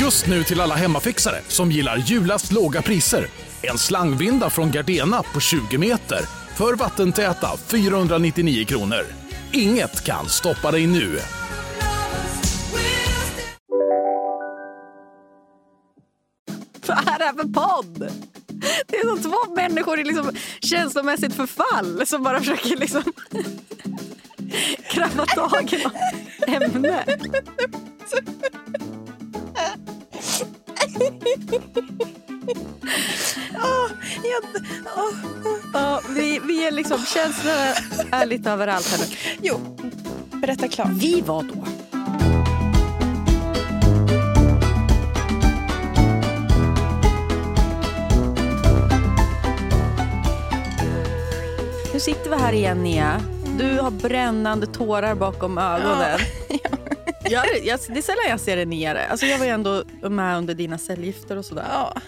Just nu till alla hemmafixare som gillar julast låga priser. En slangvinda från Gardena på 20 meter för vattentäta 499 kronor. Inget kan stoppa dig nu. Vad är det här för podd? Det är som två människor i liksom känslomässigt förfall som bara försöker liksom krabba tag i något ämne. Åh, jag, åh. Ja, vi, vi är liksom, känslorna är lite överallt här nu. Jo, berätta klart. Vi var då Nu sitter vi här igen, Nia. Du har brännande tårar bakom ögonen. Jag, jag, det är sällan jag ser en Nia. Alltså jag var ju ändå med under dina cellgifter och sådär. Ja.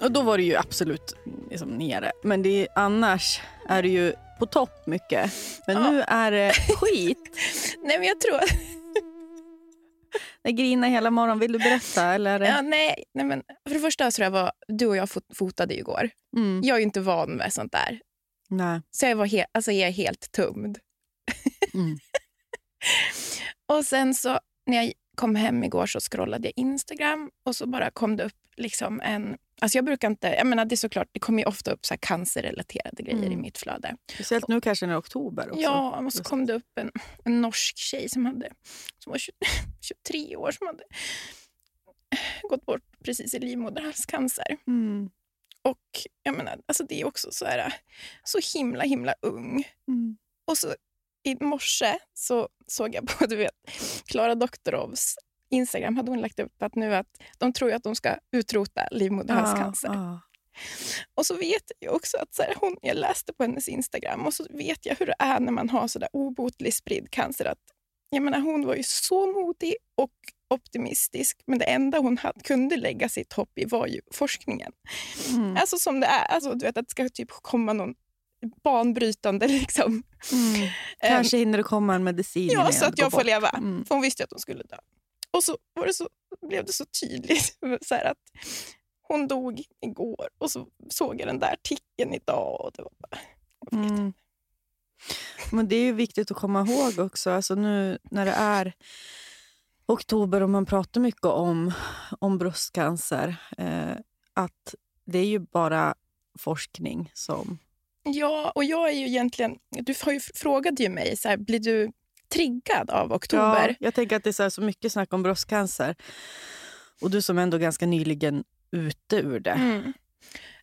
Och då var det ju absolut liksom nere. Men det är, annars är det ju på topp mycket. Men Ja. nu är det skit. Nej, men jag tror... Jag grinar hela morgonen. Vill du berätta? Eller det... Ja, nej, nej, men för det första tror jag var, du och jag fot- fotade igår. Mm. Jag är ju inte van med sånt där. Nej. Så jag var he- alltså jag är helt tumd. Mm. Och sen så när jag kom hem igår så scrollade jag Instagram och så bara kom det upp liksom en... Alltså jag brukar inte... Jag menar det är såklart, det kommer ju ofta upp så här cancerrelaterade grejer Mm. i mitt flöde. Speciellt nu kanske när oktober också. Ja, och så Just kom det upp en, en norsk tjej som, hade, som var 20, 23 år som hade gått bort precis i livmoderhalscancer. Mm. Och jag menar, alltså det är också så här, så himla himla ung. Mm. Och så i morse så såg jag på du vet, Klara Doktorovs Instagram hade hon lagt upp att nu att de tror att de ska utrota livmoderhalscancer. Ja, ja. Och så vet jag också att så här, hon, jag läste på hennes Instagram och så vet jag hur det är när man har så där obotlig spridd cancer. Att, jag menar, hon var ju så modig och optimistisk men det enda hon hade, kunde lägga sitt hopp i var ju forskningen. Mm. Alltså som det är, alltså, du vet att det ska typ komma någon banbrytande liksom. Mm. Kanske hinner det komma en medicin Ja, så att jag får bort. leva. Mm. För hon visste ju att hon skulle dö. Och så, var det så blev det så tydligt så att hon dog igår och så såg jag den där artikeln idag. Och det var bara, jag vet Mm. Men det är ju viktigt att komma ihåg också, alltså nu när det är oktober och man pratar mycket om, om bröstcancer, eh, att det är ju bara forskning som... Ja, och jag är ju egentligen... Du har ju frågade ju mig, så här, blir du triggad av oktober? Ja, jag tänker att det är så, här, så mycket snack om bröstcancer. Och du som ändå ganska nyligen ute ur det. Mm.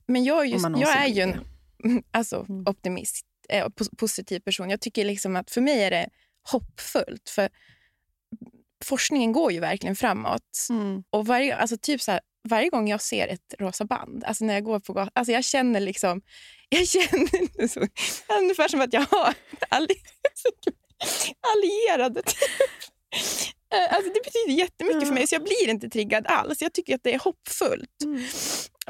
Men jag är ju, jag är ju en alltså, Mm. optimist, eh, pos- positiv person. Jag tycker liksom att för mig är det hoppfullt. För forskningen går ju verkligen framåt. Mm. Och varje, alltså typ så här, varje gång jag ser ett rosa band, alltså när jag går på gatan, alltså jag känner liksom, jag känner så, ungefär som att jag har alli, allierade. Typ. Eh, Alltså det betyder jättemycket för mig, så jag blir inte triggad alls. Jag tycker att det är hoppfullt. Mm.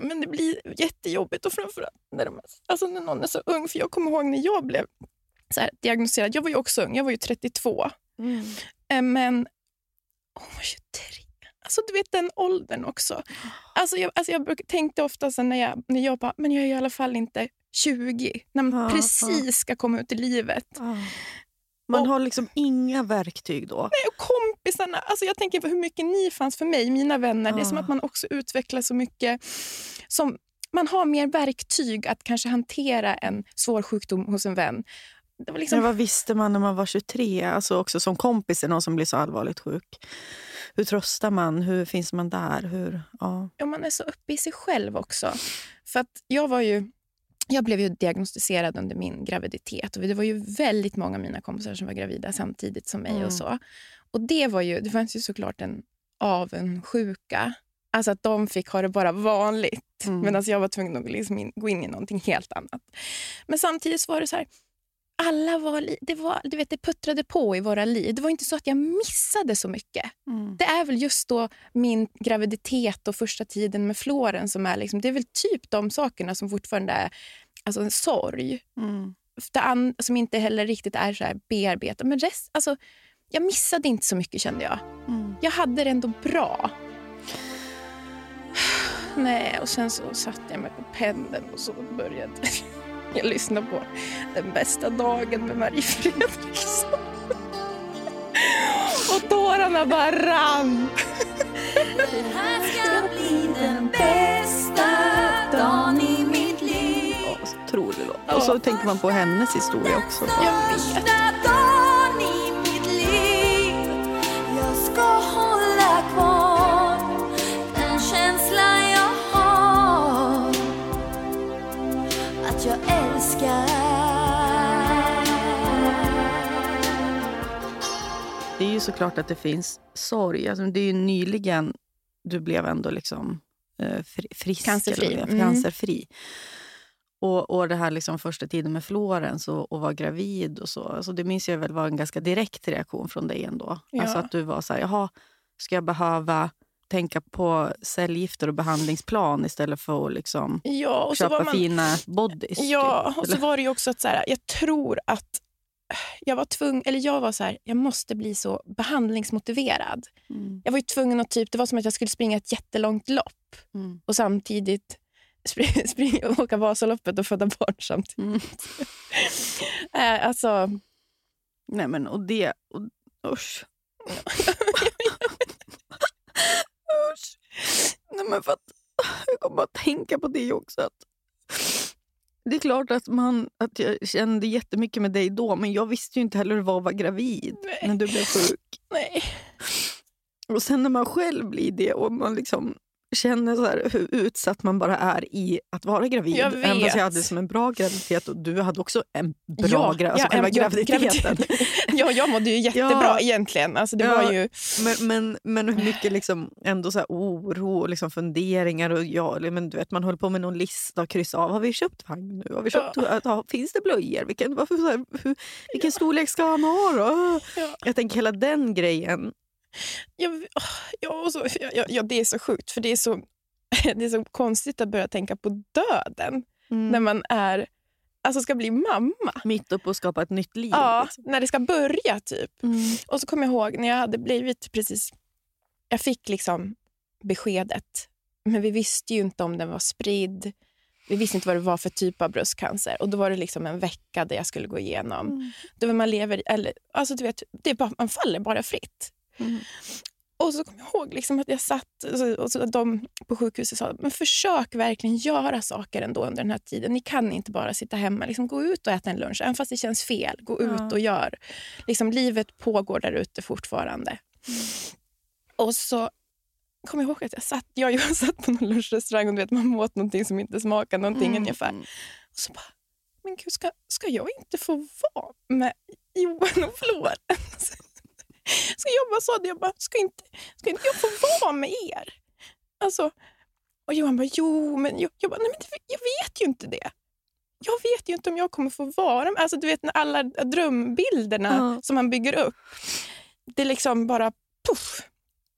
Men det blir jättejobbigt och framförallt när, de, alltså när någon är så ung. För jag kommer ihåg när jag blev så här, diagnostiserad, jag var ju också ung, jag var ju 32. Mm. Eh, Men hon var 23. Alltså du vet den åldern också. Alltså jag, alltså jag tänkte ofta när jag, när jag bara, men jag är i alla fall inte 20. När man Ja, precis ska komma ut i livet. Ah. Man Och- har liksom inga verktyg då. Nej, och kompisarna, alltså jag tänker på hur mycket ni fanns för mig, mina vänner. Det är som att man också utvecklar så mycket. Som, man har mer verktyg att kanske hantera en svår sjukdom hos en vän. Det var liksom, Men vad visste man när man var 23? Alltså också som kompis till någon som blir så allvarligt sjuk. Hur tröstar man? Hur finns man där? Hur, ja. ja, man är så uppe i sig själv också. För att jag var ju... Jag blev ju diagnostiserad under min graviditet. Och Det var ju väldigt många av mina kompisar som var gravida samtidigt som mig. Mm. och så. Och Det var ju, det fanns ju såklart en avundsjuka. Alltså att de fick ha det bara vanligt Mm. medan jag var tvungen att liksom in, gå in i någonting helt annat. Men samtidigt var det så här, alla var, det, var, du vet, det puttrade på i våra liv. Det var inte så att jag missade så mycket. Mm. Det är väl just då min graviditet och första tiden med Floren som är liksom, det är väl typ de sakerna som fortfarande är alltså en sorg. Mm. An, som inte heller riktigt är så här bearbetat. Men rest, alltså, jag missade inte så mycket kände jag. Mm. Jag hade det ändå bra. Nej, och sen så satte jag mig på pendeln och så började jag lyssna på Den bästa dagen med Marie Fredriksson. Och tårarna bara rann. Det här ska bli den bästa dagen Och så tänker man på hennes historia också. Jag älskar Det är ju såklart att det finns sorg. Alltså, det är ju nyligen du blev ändå liksom eh, fri, frisk. Cancerfri. eller Mm. Cancerfri. Och, och det här liksom första tiden med Florens och, och vara gravid och så. Alltså, det minns jag väl var en ganska direkt reaktion från dig ändå. Ja. Alltså att du var så här, jaha, ska jag behöva tänka på cellgifter och behandlingsplan istället för att liksom Ja, och så köpa man, fina bodys? Ja, typ, och så var det ju också att så här, jag tror att jag var tvungen, eller jag var så här, jag måste bli så behandlingsmotiverad. Mm, Jag var ju tvungen att typ, det var som att jag skulle springa ett jättelångt lopp mm, och samtidigt springa, springa, åka Vasaloppet och föda barn samtidigt. mm. Eh, alltså, Nej men och det... Och, usch. usch. Nej men för att, jag kommer bara tänka på det också. Att, det är klart att, man, att jag kände jättemycket med dig då men jag visste ju inte heller hur det var att vara gravid Nej. när du blev sjuk. nej. Och sen när man själv blir det och man liksom känner så här hur utsatt man bara är i att vara gravid. Jag Även fast vet. jag hade som en bra graviditet och du hade också en bra Ja, gra- alltså ja, själva graviditeten. ja, jag mådde ju jättebra Ja. egentligen. Alltså, det Ja. var ju, Men, men, men hur mycket liksom ändå så här oro och liksom funderingar. Och ja, men du vet, man håller på med någon lista och kryssa av. Har vi köpt vagn nu? Har vi köpt, ja. Finns det blöjor? Vilken, varför, så här, hur, vilken storlek ska han ha då? Ja. Jag tänker hela den grejen. Jag, åh, ja, och så, ja, ja, det är så sjukt för det är så, det är så konstigt att börja tänka på döden när man är, alltså ska bli mamma. Mitt uppe och skapa ett nytt liv. Ja, liksom. när det ska börja typ. Mm. Och så kommer jag ihåg när jag hade blivit precis... Jag fick liksom beskedet, men vi visste ju inte om den var spridd. Vi visste inte vad det var för typ av bröstcancer. Och Då var det liksom en vecka där jag skulle gå igenom. Mm. Då man lever, eller, alltså du vet, det är bara, man faller bara fritt. Mm. Och så kommer jag ihåg liksom att jag satt och så, och de på sjukhuset sa men försök verkligen göra saker ändå under den här tiden. Ni kan inte bara sitta hemma. Liksom, gå ut och äta en lunch, även fast det känns fel. Gå Ja. ut och gör. Liksom, livet pågår där ute fortfarande. Och så kommer jag ihåg att jag satt, jag Johan satt på någon lunchrestaurang och du vet, man åt någonting som inte smakar någonting Mm. ungefär. Och så bara, men gud, ska, ska jag inte få vara med Johan och Florens? Så bara sa det, jag bara, ska inte, ska inte jag få vara med er? Alltså, och Johan bara, jo, men jag, jag bara, nej men det, jag vet ju inte det. Jag vet ju inte om jag kommer få vara med. Alltså du vet när alla drömbilderna Ja. som man bygger upp, det liksom bara puff.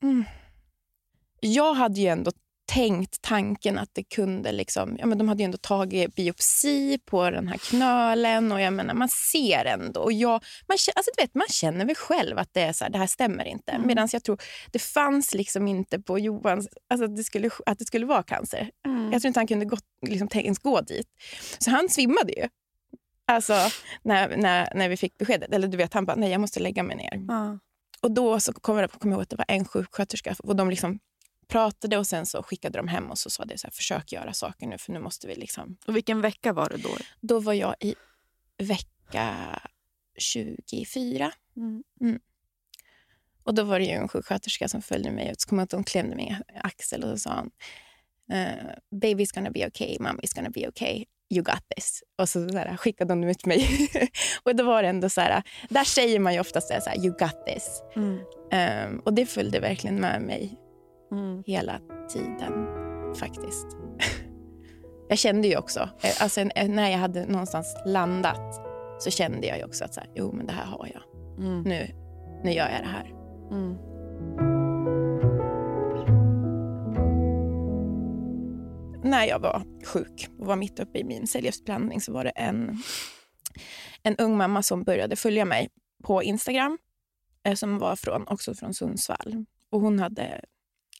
Mm. Jag hade ju ändå tänkt tanken att det kunde... Liksom, ja, men de hade ju ändå tagit biopsi på den här knölen och jag menar, man ser ändå. Och jag, man, alltså, du vet, man känner väl själv att det, är så här, det här stämmer inte. Mm. Medan jag tror det fanns liksom inte på Johans... Alltså, att, det skulle, att det skulle vara cancer. Mm. Jag tror inte han kunde gå, liksom, ens gå dit. Så han svimmade ju. Alltså, när, när, när vi fick beskedet. Eller du vet, han bara, nej jag måste lägga mig ner. Ja. Och då så kom jag, kom jag ihåg att det var en sjuksköterska och de liksom pratade och sen så skickade de hem och så sa det så här, försök göra saker nu för nu måste vi liksom. Och vilken vecka var det då? Då var jag i vecka 24 Mm. och då var det ju en sjuksköterska som följde mig ut. Så kom att hon klämde min axel och så sa han uh, baby's gonna be okay, mommy's gonna be okay. you got this. Och så, så här, skickade hon ut mig. och då var det ändå så här, där säger man ju oftast så här, you got this. Mm. Ehm, och det följde verkligen med mig Mm. hela tiden faktiskt. jag kände ju också, eh, alltså, när jag hade någonstans landat så kände jag ju också att så här, jo men det här har jag. Mm. Nu, nu gör jag det här. Mm. när jag var sjuk och var mitt uppe i min cellgiftsblandning så var det en, en ung mamma som började följa mig på Instagram eh, som var från, också från Sundsvall. Och hon hade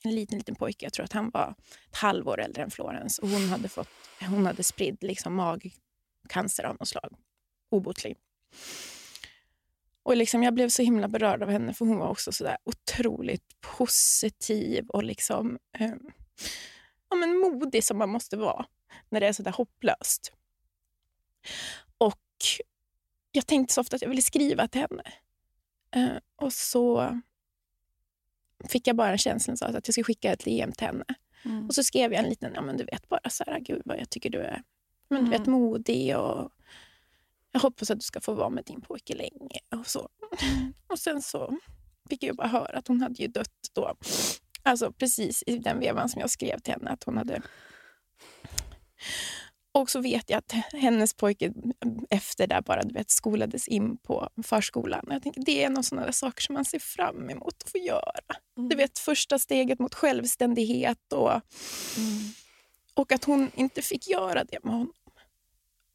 en liten, liten pojke, jag tror att han var ett halvår äldre än Florens. Och hon hade, fått, hon hade spridd liksom magcancer av något slag, obotlig. Och liksom jag blev så himla berörd av henne för hon var också så där otroligt positiv och liksom eh, ja, men modig som man måste vara när det är så där hopplöst. Och jag tänkte så ofta att jag ville skriva till henne. Eh, och så fick jag bara en känsla av att jag skulle skicka ett DM till henne. Mm. Och så skrev jag en liten, ja men du vet bara så här, gud vad jag tycker du är men, du vet, modig och jag hoppas att du ska få vara med din pojke länge. Och, så. och sen så fick jag bara höra att hon hade ju dött då. Alltså precis i den vevan som jag skrev till henne att hon hade... Och så vet jag att hennes pojke efter där bara du vet, skolades in på förskolan. Jag tänker, det är en av sådana där saker som man ser fram emot att få göra. Du vet, första steget mot självständighet och, och att hon inte fick göra det med honom.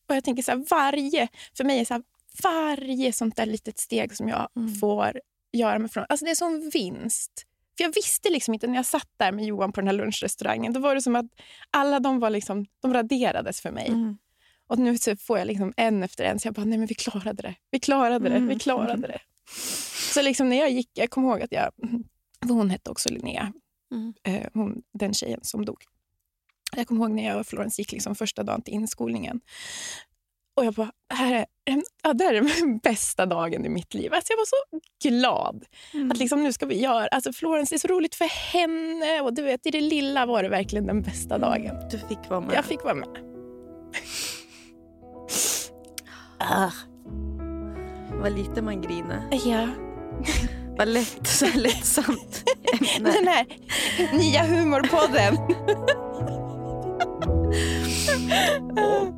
Och jag tänker så här, varje, för mig är så här, varje sånt där litet steg som jag får göra mig från, alltså det är som vinst. För jag visste liksom inte när jag satt där med Johan på den här lunchrestaurangen, då var det som att alla de var liksom, de raderades för mig. Mm. Och nu så får jag liksom en efter en, så jag bara, nej men vi klarade det. Vi klarade det, vi klarade det. Så liksom när jag gick, jag kommer ihåg att jag, hon hette också Linnea, Mm. eh, hon, den tjejen som dog. Jag kommer ihåg när jag och Florence gick liksom första dagen till inskolningen. Och jag bara, här är, ja, det här är den bästa dagen i mitt liv. Alltså jag var så glad. Att liksom nu ska vi göra, alltså Florence, det är så roligt för henne. Och du vet, i det lilla var det verkligen den bästa dagen. Du fick vara med. Jag fick vara med. Ah, Vad lite man griner. ja. Vad lätt, så här lättsamt ämne. Den här nya humorpodden.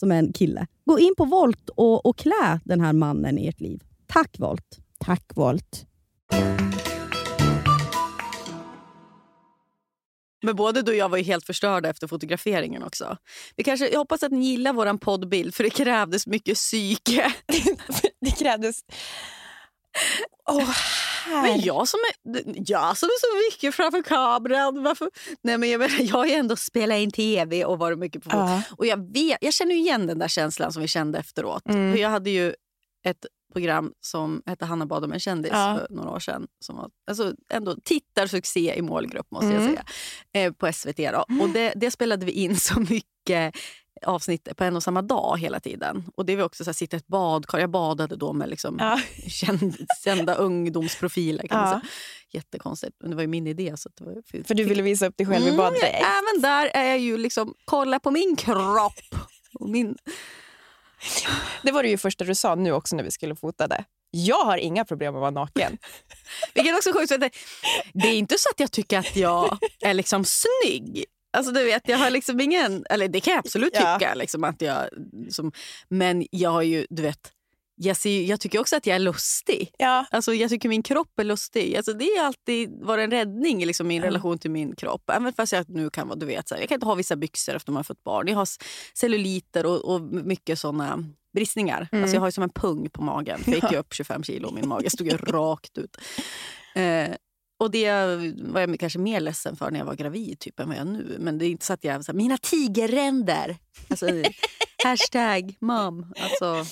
som är en kille. Gå in på Volt och, och klä den här mannen i ert liv. Tack Volt! Tack Volt. Men både du och jag var ju helt förstörda efter fotograferingen också. Vi kanske, jag hoppas att ni gillar vår poddbild för det krävdes mycket psyke. det krävdes... Åh, Men jag som, är, jag som är så mycket framför kameran. Varför? Nej, men jag, menar, jag har ju ändå spelat in tv och varit mycket på Ja. Och jag, vet, jag känner ju igen den där känslan som vi kände efteråt. Mm. För jag hade ju ett program som hette Hanna bad om en kändis Ja. för några år sedan. Som var alltså, ändå tittarsuccé i målgrupp måste jag Mm. säga. Eh, på SVT. Då. Och det, det spelade vi in så mycket avsnitt på en och samma dag hela tiden. Och det var också så här, sitta i ett badkar. Jag badade då med liksom Ja. känd, kända ungdomsprofiler. Kan Ja. säga. Jättekonstigt, men det var ju min idé. Så det var, För du ville visa upp dig själv i Mm, baddräkt. Även där är jag ju liksom, kolla på min kropp. Och min, Det var det ju första du sa nu också när vi skulle fota det. Jag har inga problem med att vara naken. vilket också är sjukt. för det är inte så att jag tycker att jag är liksom snygg. Alltså du vet, jag har liksom ingen... Eller det kan jag absolut Ja. tycka. Liksom att jag, som, men jag har ju, du vet... Jag, ser, jag tycker också att jag är lustig. Ja. Alltså, jag tycker min kropp är lustig. Alltså, det har alltid varit en räddning i liksom, min relation till min kropp. Även fast jag nu kan vara, du vet, så här, jag kan inte ha vissa byxor efter man har fått barn. Jag har celluliter och, och mycket såna bristningar. Mm. Alltså, jag har ju som en pung på magen. Jag gick ju upp 25 kilo och min mage stod ju rakt ut. Eh, och det var jag kanske mer ledsen för när jag var gravid typ, än vad jag är nu. Men det är inte så att jag så här, mina tigerränder. Alltså, hashtag mom. Alltså,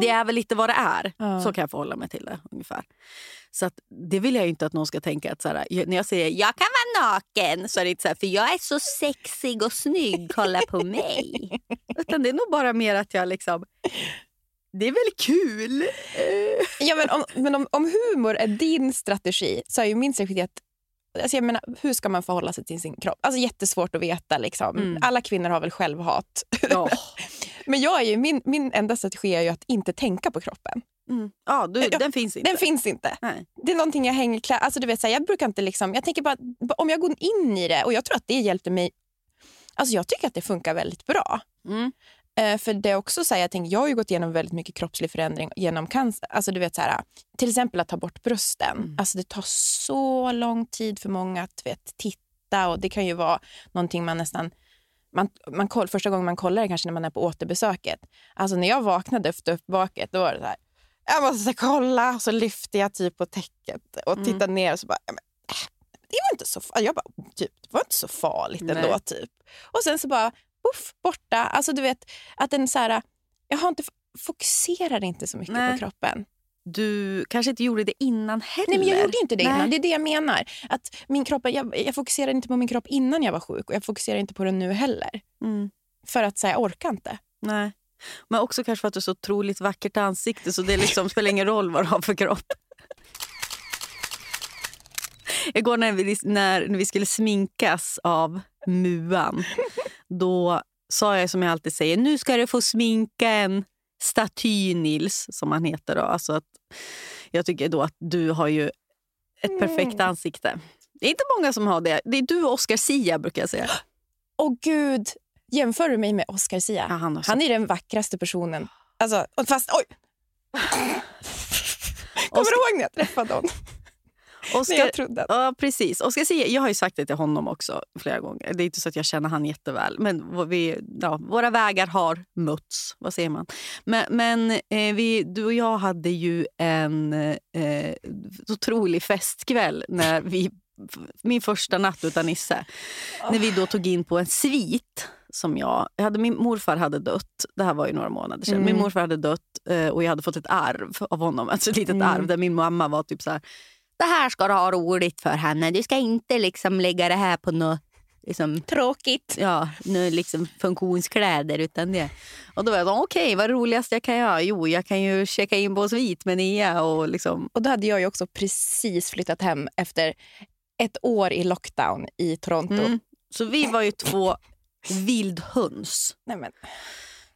det är väl lite vad det är. Ja. Så kan jag förhålla mig till det ungefär. Så att, det vill jag inte att någon ska tänka att så här, när jag säger jag kan vara naken så är det inte så här, för jag är så sexig och snygg, kolla på mig. Utan det är nog bara mer att jag liksom, det är väl kul. Eh, Ja, men om, men om, om humor är din strategi så är ju min strategi att Alltså jag menar, hur ska man förhålla sig till sin kropp? Alltså jättesvårt att veta. Liksom. Mm. Alla kvinnor har väl självhat. Ja. Men jag är ju, min, min enda strategi är ju att inte tänka på kroppen. Mm. Ja, du, Ja, den finns inte. Den finns inte. Nej. Det är någonting jag hänger klä... alltså, du vet, så här, Jag brukar inte liksom... Jag tänker bara, om jag går in i det och jag tror att det hjälpte mig. Alltså jag tycker att det funkar väldigt bra. Mm. Eh, för det är också så här, jag, tänker, jag har ju gått igenom väldigt mycket kroppslig förändring genom cancer. Alltså du vet så här, till exempel att ta bort brösten. Mm. Alltså det tar så lång tid för många att vet, titta och det kan ju vara någonting man nästan man, man koll, första gången man kollar det kanske när man är på återbesöket. Alltså när jag vaknade efter uppvaket då var det så här, jag måste kolla och så lyfte jag typ på täcket och Mm. tittade ner och så bara, "Ja, men, äh, det var inte så farligt. Jag bara, typ, det var inte så farligt Nej. ändå typ. Och sen så bara, puff, borta. Alltså du vet, att den så här, jag har inte, fokuserar inte så mycket Nej. på kroppen. Du kanske inte gjorde det innan heller. Nej men jag gjorde inte det Nej. innan. Det är det jag menar. Att min kropp, jag, jag fokuserar inte på min kropp innan jag var sjuk och jag fokuserar inte på den nu heller. Mm. För att säga jag orkar inte. Nej. Men också kanske för att du har så otroligt vackert ansikte så det liksom spelar ingen roll vad du har för kropp. Igår när vi, när, när vi skulle sminkas av Muan då sa jag som jag alltid säger, nu ska du få sminka en staty Nils, som han heter. Då. Alltså att, jag tycker då att du har ju ett perfekt Mm. ansikte. Det är inte många som har det. Det är du och Oscar Sia brukar jag säga. Åh gud, jämför du mig med Oscar Sia? Ja, han Han är den vackraste personen. Alltså, fast oj! Kommer Oscar- du ihåg när jag träffade honom? Oscar, jag trodde. Ja, precis. Och ska jag, har ju sagt det till honom också flera gånger. Det är inte så att jag känner han jätteväl. Men vi, ja, våra vägar har mötts. Vad säger man? Men, men eh, vi, du och jag hade ju en eh, otrolig festkväll när vi min första natt utan Nisse. När vi då tog in på en svit som jag... jag hade, min morfar hade dött. Det här var ju några månader sedan. Min Mm. morfar hade dött eh, och jag hade fått ett arv av honom. Alltså ett litet Mm. arv där min mamma var typ så här... Det här ska du ha roligt för henne. Du ska inte liksom lägga det här på något liksom, Tråkigt. ja, nu liksom funktionskläder. Utan det. Och då var jag så, okej, vad roligast jag kan göra? Jo, jag kan ju checka in på svit med Nia. Och liksom, Och då hade jag ju också precis flyttat hem efter ett år i lockdown i Toronto. Mm. Så vi var ju två vildhöns. Nej, men.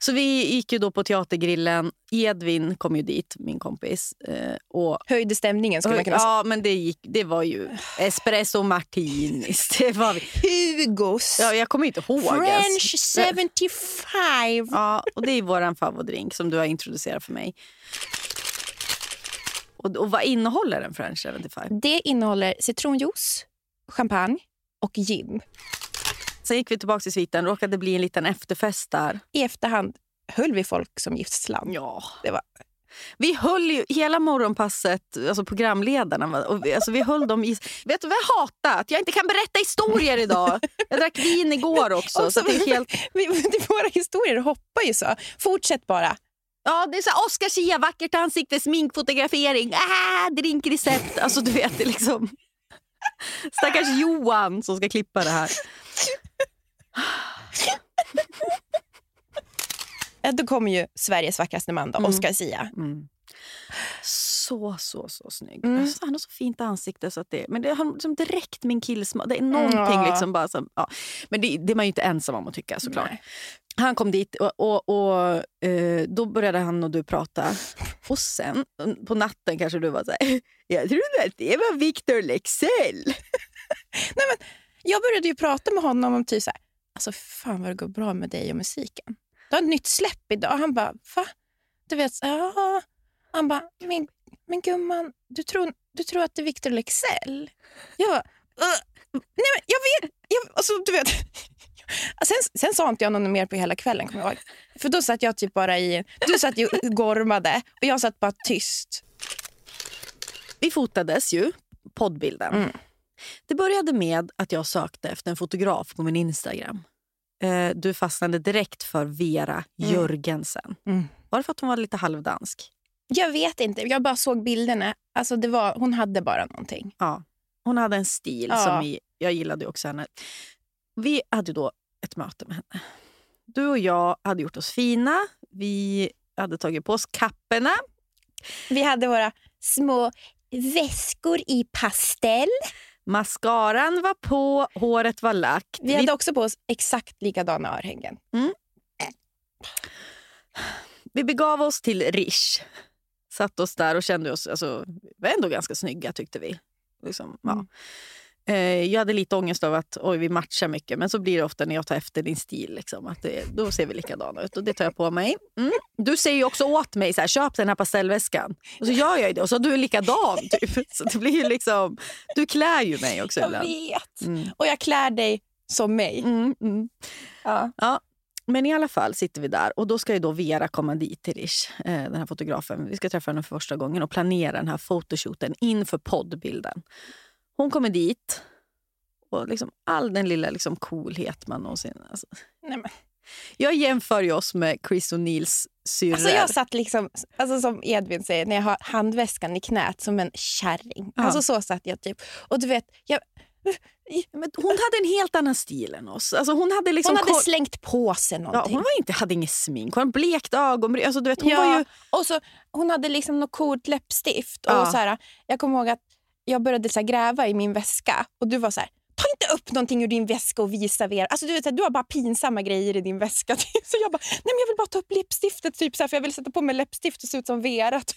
Så vi gick ju då på teatergrillen. Edvin kom ju dit, min kompis. Eh, och Höjde stämningen skulle man kunna säga. ja, men det, gick, det var ju espresso martinis. Det var. Hugos. Ja, jag kommer inte ihåg. French 75. Ja, och det är vår favoritdrink som du har introducerat för mig. Och, och vad innehåller en French 75? Det innehåller citronjuice, champagne och gin. Sen gick vi tillbaka till sviten. råkade bli en liten efterfest där. I efterhand höll vi folk som gisslan. Ja. Det var, Vi höll ju hela morgonpasset, alltså programledarna, och vi, alltså vi höll dem i... Vet du vad jag hatar? Att jag inte kan berätta historier idag. Jag drack vin igår också. så det är helt... vi, våra historier hoppar ju så. Fortsätt bara. Ja, det är så här, Oscar Zia, vackert ansikte, sminkfotografering, ah, drinkrecept. Alltså du vet, det liksom... Stackars Johan som ska klippa det här. Då kommer ju Sveriges vackraste man, då, Mm. Oscar Sia. Mm. Så, så, så snygg. Mm. Alltså, han har så fint ansikte. Så att det, men det har liksom direkt min killsmak. Det är någonting Ja. liksom bara som... Ja. Men det, det är man ju inte ensam om att tycka såklart. Nej. Han kom dit och, och, och eh, då började han och du prata. Och sen mm, på natten kanske du var så här, jag trodde att det var Victor Lexell. Jag började ju prata med honom om typ så här, alltså fan vad det går bra med dig och musiken. Du har ett nytt släpp idag. Han bara, va? Du vet, ja. Han bara, men, men gumman, du tror, du tror att det är Victor Lexell? Jag bara, nej men jag vet, jag, alltså, du vet. Sen, sen sa inte jag något mer på hela kvällen, kommer jag ihåg. För då satt jag typ bara i, du satt ju och gormade och jag satt bara tyst. Vi fotades ju, poddbilden. Mm. Det började med att jag sökte efter en fotograf på min Instagram. Eh, du fastnade direkt för Vera Mm. Jörgensen. Mm. Var det för att hon var lite halvdansk? Jag vet inte, jag bara såg bilderna. Alltså det var, hon hade bara någonting. Ja. Hon hade en stil Ja. som vi, jag gillade också henne. Vi hade då ett möte med henne. Du och jag hade gjort oss fina. Vi hade tagit på oss kapporna. Vi hade våra små väskor i pastell. Mascaran var på, håret var lagt. Vi hade också på oss exakt likadana örhängen. vi begav oss till Rish. Satt oss där och kände oss alltså, vi var ändå ganska snygga tyckte vi. Liksom, ja. Mm. Eh, jag hade lite ångest av att oj, vi matchar mycket, men så blir det ofta när jag tar efter din stil. Liksom, att det, då ser vi likadana ut och det tar jag på mig. Mm. Du säger ju också åt mig så här, köp den här pastellväskan. Och så gör jag det och så är du likadan. Typ. Så det blir ju liksom, du klär ju mig också Jag ibland. vet. Mm. Och jag klär dig som mig. Mm, mm. Ja. Men i alla fall sitter vi där och då ska ju då Vera komma dit till Rish, eh, den här fotografen. Vi ska träffa henne för första gången och planera den här fotoshooten inför poddbilden. Hon kommer dit och liksom all den lilla liksom coolhet man någonsin... Alltså. Nej, men. Jag jämför ju oss med Chris O'Neills syrror. Alltså jag satt liksom, alltså som Edvin säger, när jag har handväskan i knät som en kärring. Ja. Alltså så satt jag typ. Och du vet, jag, Men hon hade en helt annan stil än oss. Alltså hon hade, liksom hon hade slängt på sig ja, någonting. hon var inte, hade inget smink, hon blekt ögonbryn. Alltså, du vet, hon ja, var ju... och så, hon hade liksom något coolt läppstift. Ja. Och så här, jag kommer ihåg att jag började så här gräva i min väska och du var så här, ta inte upp någonting ur din väska och visa Vera. Alltså, du, vet, så här, du har bara pinsamma grejer i din väska. Typ. Så jag bara, nej men jag vill bara ta upp läppstiftet typ, så här, för jag vill sätta på mig läppstift och se ut som Vera. Typ.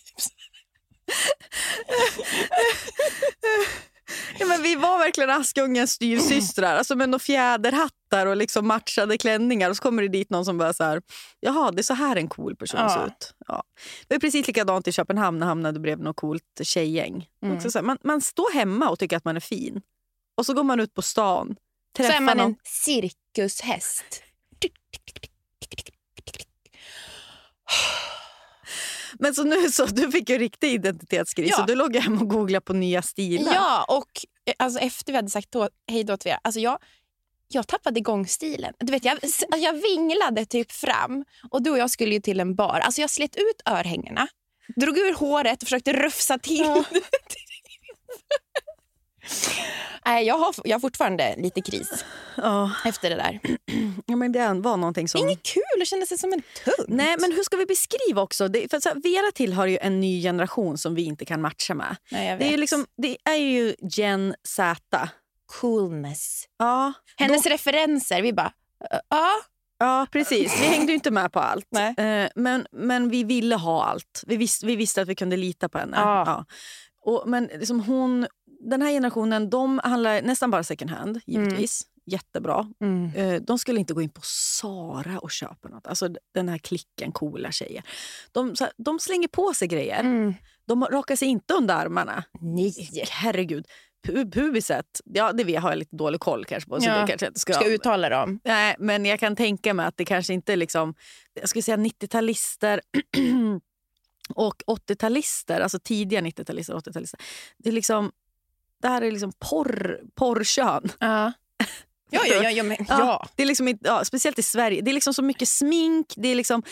Ja, men vi var verkligen Askungens styvsystrar alltså med fjäderhattar och liksom matchade klänningar. Och så kommer det dit någon som bara så här, jaha det är så här en cool person Ja. ser ut. Ja. Det var precis likadant i Köpenhamn när jag hamnade bredvid något coolt tjejgäng. Mm. Så man, man står hemma och tycker att man är fin. Och så går man ut på stan, Så är man någon. en cirkushäst. Men så nu så, du fick ju riktig identitetskris Ja. så du låg hem och googlade på nya stilar. Ja, och eh, alltså, efter vi hade sagt då, hej då till Vera, alltså jag, jag tappade igång stilen. Du vet, jag, s- jag vinglade typ fram och du och jag skulle ju till en bar. Alltså jag slet ut örhängena, drog ur håret och försökte rufsa till. Nej, jag, har, jag har fortfarande lite kris Ja. efter det där. ja, men det var någonting som... Inget kul, det kändes som en tunt. Nej, men hur ska vi beskriva också? Det, för så här, Vera tillhör ju en ny generation som vi inte kan matcha med. Nej, jag Det är, ju liksom, det är ju Gen Z. coolness. Ja, Hennes referenser, vi bara, "Äh, ja. Ja, precis. Vi hängde inte med på allt. Nej. Eh, men, men vi ville ha allt. Vi, vis, vi visste att vi kunde lita på henne. Ja. Ja. Och, men liksom hon, den här generationen de handlar nästan bara second hand, givetvis. Jättebra. Eh, de skulle inte gå in på Sara och köpa något. Alltså den här klicken coola tjejer. De, här, de slänger på sig grejer. Mm. De rakar sig inte under armarna. Nej. Herregud. Pu- Pubiset, ja, det vet- har jag lite dålig koll kanske på. Så Ja. det kanske inte ska, Ska uttala dem. Nej, men jag kan tänka mig att det kanske inte är liksom, jag skulle säga 90-talister och 80-talister, alltså tidiga 90-talister och 80-talister. Det är liksom, det här är liksom porr, porrkön. Ja. Ja, ja, ja, ja, men, Ja, ja. Det är liksom ja, speciellt i Sverige. Det är liksom så mycket smink. Det är liksom,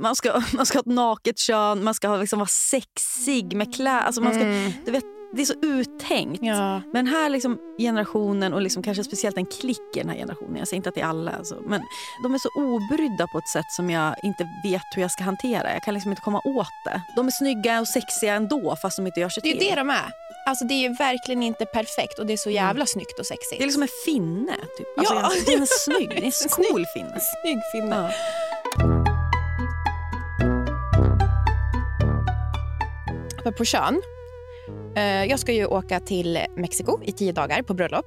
man, ska, man ska ha ett naket kön, man ska ha, liksom vara sexig med kläder. Alltså man ska, Mm. du vet, det är så uttänkt. Ja. Men här liksom generationen och liksom kanske speciellt en klick i den här generationen. Jag säger inte att det är alla. Alltså, men de är så obrydda på ett sätt som jag inte vet hur jag ska hantera. Jag kan liksom inte komma åt det. De är snygga och sexiga ändå fast de inte gör sig Det är till. det de är. Alltså, det är ju verkligen inte perfekt och det är så jävla snyggt och sexigt. Det är liksom en finne. Typ. Alltså, Ja. Den är snygg. Det är en cool finne. Snygg finne. Ja. På kön. Eh, jag ska ju åka till Mexiko i tio dagar på bröllop.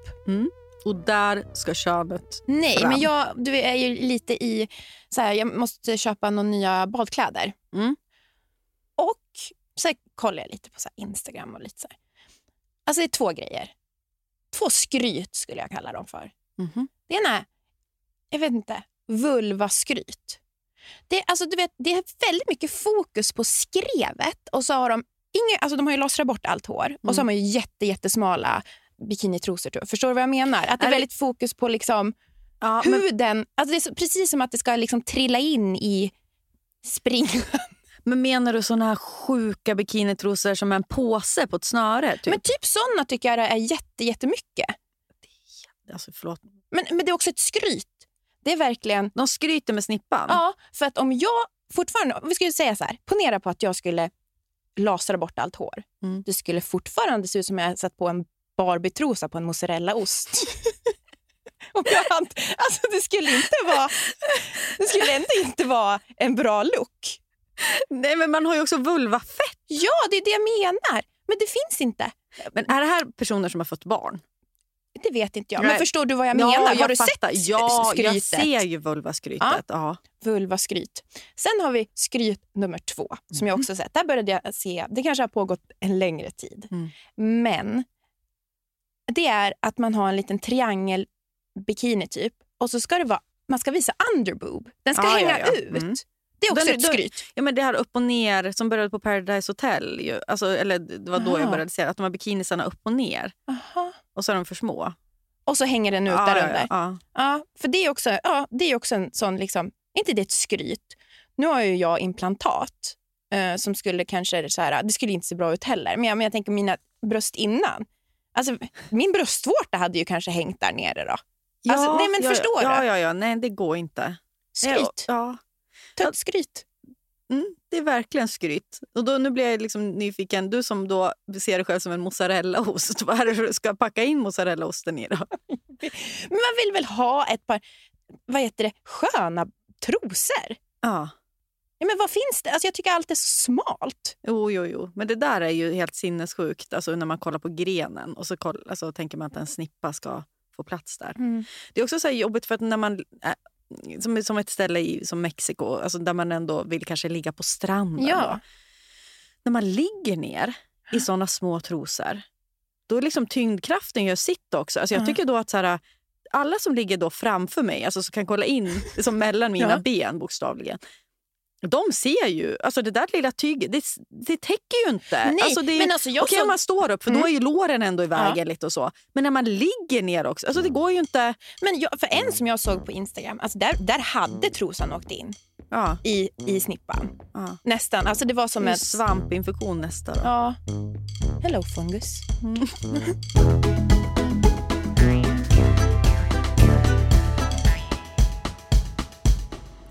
Och där ska könet Nej, fram. men jag du är ju lite i... Så här, jag måste köpa några nya badkläder. Mm. Och så här, kollar jag lite på så Instagram och lite så här. Alltså det är två grejer. Två skryt skulle jag kalla dem för. Mhm. Det ena är, jag vet inte, vulvaskryt. Det, alltså, du vet, det är väldigt mycket fokus på skrevet och så har de inga, alltså de har ju lossrat bort allt hår och så har man ju jätte, jättesmala bikinitrosor. tror jag. Förstår du vad jag menar? Att det är väldigt fokus på liksom Ja, men, huden. Alltså det är så, precis som att det ska liksom trilla in i spring. men menar du såna här sjuka bikinitrosor som en påse på ett snöre? Typ? Men typ såna tycker jag är jätte, jättemycket. alltså, förlåt. Men, men det är också ett skryt. Det är verkligen... De skryter med snippan. Ja, för att om jag fortfarande... om Vi skulle säga så här, ponera på att jag skulle lasra bort allt hår. Mm. Det skulle fortfarande se ut som jag satt på en Barbie-trosa på en mozzarellaost. Om jag hade, alltså det skulle inte vara... Det skulle ändå inte vara en bra look. Nej, men man har ju också vulvafett. Ja, det är det jag menar. Men det finns inte. Men är det här personer som har fått barn? Det vet inte jag. Men förstår du vad jag menar? Ja, Har jag du fattar. sett Ja, skrytet? jag ser ju vulvaskrytet. Ja. Vulvaskryt. Sen har vi skryt nummer två, som jag också sett. Där började jag se, det kanske har pågått en längre tid. Mm. Men det är att man har en liten triangel bikini typ och så ska det vara, man ska visa underboob. Den ska Ja, ja, hänga ja. ut. Mm. Det är också Den- ett den- skryt. Ja, men det här upp och ner som började på Paradise Hotel. Ju. Alltså, eller det var då jag Aha. började se att de här bikinisarna upp och ner. Aha. Och så är de för små. Och så hänger den ut ja, där ja, under. ja. Ja, för det är också, ja, det är också en sån, liksom, inte det ett skryt? Nu har ju jag implantat eh, som skulle kanske, så här, det skulle inte se bra ut heller, men jag, men jag tänker mina bröst innan. Alltså, min bröstvårta hade ju kanske hängt där nere då. Alltså, nej, men ja, förstår ja, du? Ja, ja, nej det går inte. Skryt. Ja, Ett skryt. mm, det är verkligen skryt. Och då, nu blir jag liksom nyfiken. Du som då ser dig själv som en mozzarellaost. Vad är det du ska packa in mozzarellaosten i då? Men man vill väl ha ett par vad heter det, sköna trosor? Ja. Ja, men vad finns det? Alltså, jag tycker allt är så smalt. Jo, jo, jo. Men det där är ju helt sinnessjukt. Alltså när man kollar på grenen och så koll, alltså, tänker man att en snippa ska få plats där. Det är också så här jobbigt för att när man... Som, som ett ställe i, som Mexiko, alltså där man ändå vill kanske ligga på stranden. Ja. Då. När man ligger ner i såna små trosor, då är liksom tyngdkraften gör sitt också. Alltså jag Ja. tycker då att så här, alla som ligger då framför mig, alltså som kan kolla in som mellan mina Ja. ben bokstavligen. De ser ju, alltså det där lilla tyget, det, det täcker ju inte. Nej, alltså det, men alltså jag Okej såg- om man står upp, för Mm. då är ju låren ändå i vägen lite och så. Men när man ligger ner också, alltså det går ju inte... Men jag, för en som jag såg på Instagram, alltså där, där hade trosan åkt in Ja, i, i snippan. ja. Nästan. Alltså det var som Det är en... svampinfektion nästa då. Ja. Hello fungus.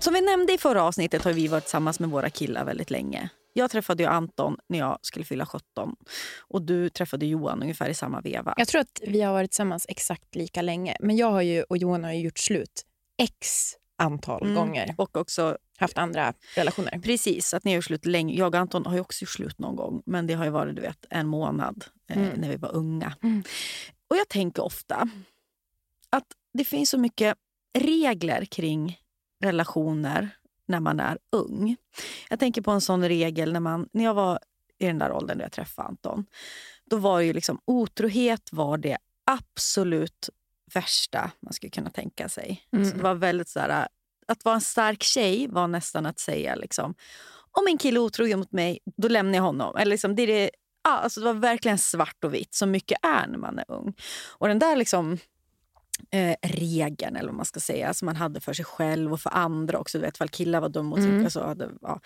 Som vi nämnde i förra avsnittet har vi varit tillsammans med våra killar väldigt länge. Jag träffade ju Anton när jag skulle fylla 17 och du träffade Johan ungefär i samma veva. Jag tror att vi har varit tillsammans exakt lika länge. Men jag har ju, och Johan har ju gjort slut x antal Mm. gånger. Och också Haft andra relationer. Precis, att ni har gjort slut länge. Jag och Anton har ju också gjort slut någon gång, men det har ju varit du vet, en månad eh, Mm. när vi var unga. Mm. Och jag tänker ofta att det finns så mycket regler kring relationer när man är ung. Jag tänker på en sån regel när, man, när jag var i den där åldern då jag träffade Anton. Då var ju liksom otrohet var det absolut värsta man skulle kunna tänka sig. Mm. Så det var väldigt så här, att vara en stark tjej var nästan att säga liksom, om en kille är otrogen mot mig, då lämnar jag honom. Eller liksom, det, är det, alltså det var verkligen svart och vitt, som mycket är när man är ung. Och den där liksom, eh, regeln, eller vad man ska säga, som man hade för sig själv och för andra också. Du vet, ifall killar var dumma mot Mm. sig. Alltså, hade, ja.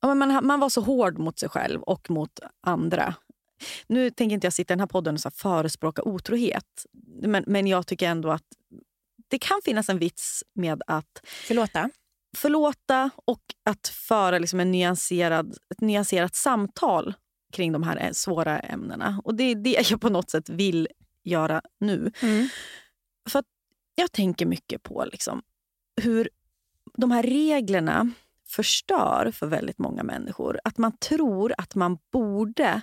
Ja, men man, man var så hård mot sig själv och mot andra. Nu tänker inte jag sitta i den här podden och så här förespråka otrohet. Men, men jag tycker ändå att det kan finnas en vits med att Förlåta. förlåta och att föra liksom en nyanserad, ett nyanserat samtal kring de här eh, svåra ämnena. Och Det är det jag på något sätt vill göra nu. Mm. För jag tänker mycket på liksom hur de här reglerna förstör för väldigt många människor. Att man tror att man borde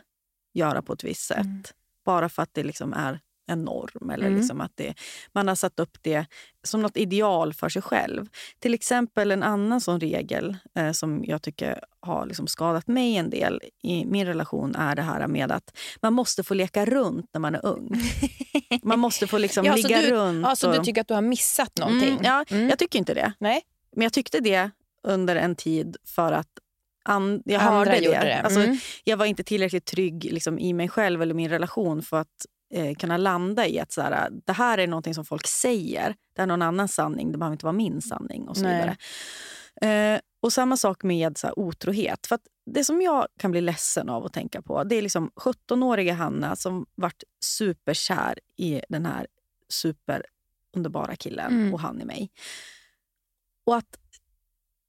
göra på ett visst sätt Mm. bara för att det liksom är en norm. Eller Mm. liksom att det, man har satt upp det som något ideal för sig själv. Till exempel en annan sån regel eh, som jag tycker har liksom skadat mig en del i min relation är det här med att man måste få leka runt när man är ung. Man måste få liksom Ja, ligga du- runt. Ja, så och- du tycker att du har missat någonting? Mm, ja, Mm. Jag tycker inte det. Nej. Men jag tyckte det under en tid för att an, jag Andra hörde det. det. Alltså, Mm. Jag var inte tillräckligt trygg liksom, i mig själv eller min relation för att eh, kunna landa i att så här, det här är någonting som folk säger. Det är någon annans sanning, det behöver inte vara min sanning. och så vidare. Eh, och samma sak med så här, otrohet. För det som jag kan bli ledsen av att tänka på det är liksom 17-åriga Hanna som vart superkär i den här superunderbara killen Mm. och han i mig. Och att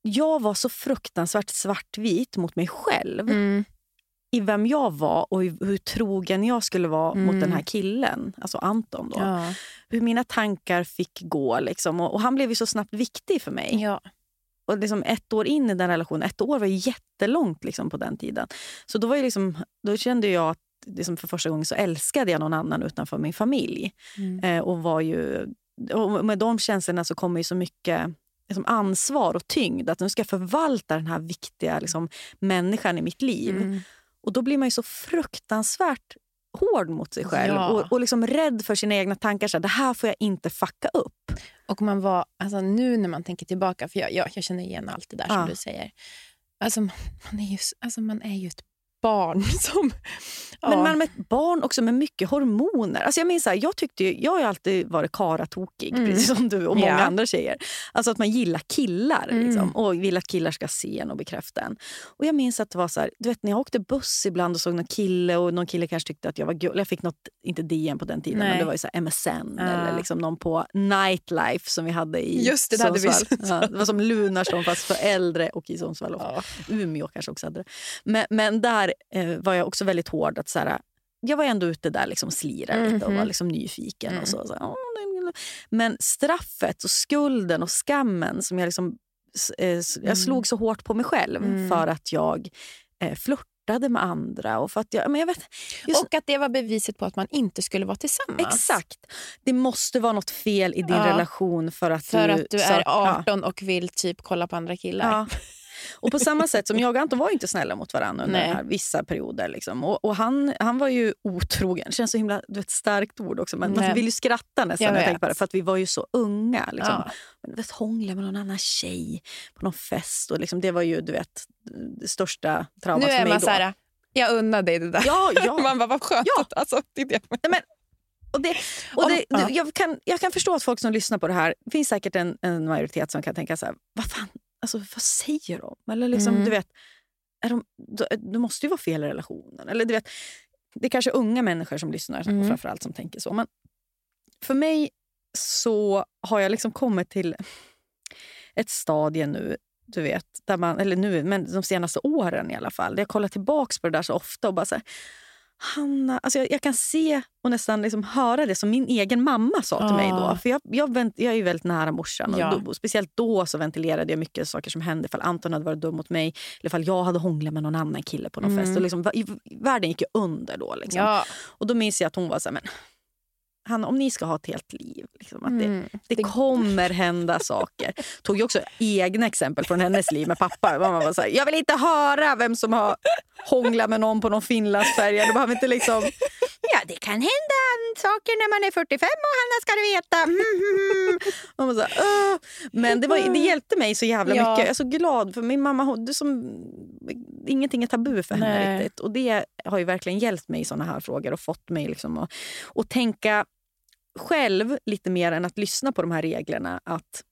jag var så fruktansvärt svartvit mot mig själv Mm. I vem jag var och hur, hur trogen jag skulle vara mot Mm. den här killen, alltså Anton. Då. Ja. Hur mina tankar fick gå. Liksom. Och, och Han blev ju så snabbt viktig för mig. Ja. Och liksom ett år in i den relationen, ett år var jättelångt liksom, på den tiden. Så då, var ju liksom, då kände jag att liksom, för första gången så älskade jag någon annan utanför min familj. Mm. Eh, och var ju, och med de känslorna så kommer ju så mycket liksom, ansvar och tyngd. Att nu ska jag förvalta den här viktiga liksom, människan i mitt liv. Mm. Och då blir man ju så fruktansvärt hård mot sig själv Ja. och, och liksom rädd för sina egna tankar. Så här, det här får jag inte fucka upp. Och man var, alltså nu när man tänker tillbaka, för jag, jag, jag känner igen allt det där som Ja. du säger. Alltså man, man, är ju, alltså man är ju ett barn som... Ja. Men man ett barn också med mycket hormoner. Alltså jag, minns här, jag, tyckte ju, jag har alltid varit karatokig, Mm. precis som du och många Ja. andra tjejer. Alltså att man gillar killar Mm. liksom, och vill att killar ska se en och bekräfta en. Och jag minns att det var så här, du vet när jag åkte buss ibland och såg någon kille och någon kille kanske tyckte att jag var gullig. Jag fick något, inte DM på den tiden, Nej. men det var ju så MSN Ja. eller liksom någon på Nightlife som vi hade i Just det, det hade vi. Ja, det var som Lunarsson fast för äldre och i Sundsvall. Ja. Umeå kanske också hade det. Men, men där eh, var jag också väldigt hård. att så här, Jag var ändå ute där liksom slira lite och var Mhm. liksom nyfiken. Mm. Och så, så här. Men straffet och skulden och skammen som jag liksom... eh, s- Mm. Jag slog så hårt på mig själv Mm. för att jag eh, flörtade med andra. Och för att jag, men jag vet, just, Och att det var beviset på att man inte skulle vara tillsammans. Exakt. Det måste vara något fel i din Ja. relation för att För du... att du är ja. 18 och vill typ kolla på andra killar. Ja. Och på samma sätt som jag och Anton var inte snälla mot varandra under här, vissa perioder. Liksom. Och, och han, han var ju otrogen. Det känns så himla du vet, starkt ord också. Men Nej. man vill ju skratta nästan när jag tänker på det. För att vi var ju så unga. Liksom. Ja. Men, du vet, hångla med någon annan tjej på någon fest. Och liksom, det var ju du vet, det största traumat Nu för mig då. här, jag unnar dig det där. Ja, ja. Man bara, vad skönt. Ja. Alltså, det är det. Och det, och det, jag, kan, jag kan förstå att folk som lyssnar på det här, det finns säkert en, en majoritet som kan tänka så här, vad fan, alltså, vad säger de? Eller liksom, Mm. du vet, är de, du måste ju vara fel i relationen. Eller du vet, det är kanske unga människor som lyssnar Mm. framförallt som tänker så. Men för mig så har jag liksom kommit till ett stadie nu Du vet, där man, eller nu, men de senaste åren i alla fall. Jag kollar tillbaka på det där så ofta och bara så här, Hanna, alltså jag, jag kan se och nästan liksom höra det som min egen mamma sa till mig då. Ah. För jag, jag, vänt, jag är ju väldigt nära morsan. Och Ja. då, och speciellt då så ventilerade jag mycket saker som hände. Ifall Anton hade varit dum mot mig. Eller ifall jag hade hånglat med någon annan kille på någon Mm. fest. Och liksom, va- i- världen gick ju under då. Liksom. Ja. Och då minns jag att hon var så här, men Hanna, om ni ska ha ett helt liv, liksom, att det, Mm. det kommer hända saker. Tog ju också egna exempel från hennes liv med pappa. Mamma var så här, jag vill inte höra vem som har hånglat med någon på någon Finlandsfärja. Du behöver inte liksom... Ja, det kan hända saker när man är 45 och Hanna ska du veta. Mm. Man var så här. Men det, var, det hjälpte mig så jävla Ja. mycket. Jag är så glad för min mamma. Hon, det som, ingenting är tabu för henne Nej. riktigt. Och det har ju verkligen hjälpt mig i såna här frågor och fått mig liksom att, att tänka själv lite mer än att lyssna på de här reglerna. Att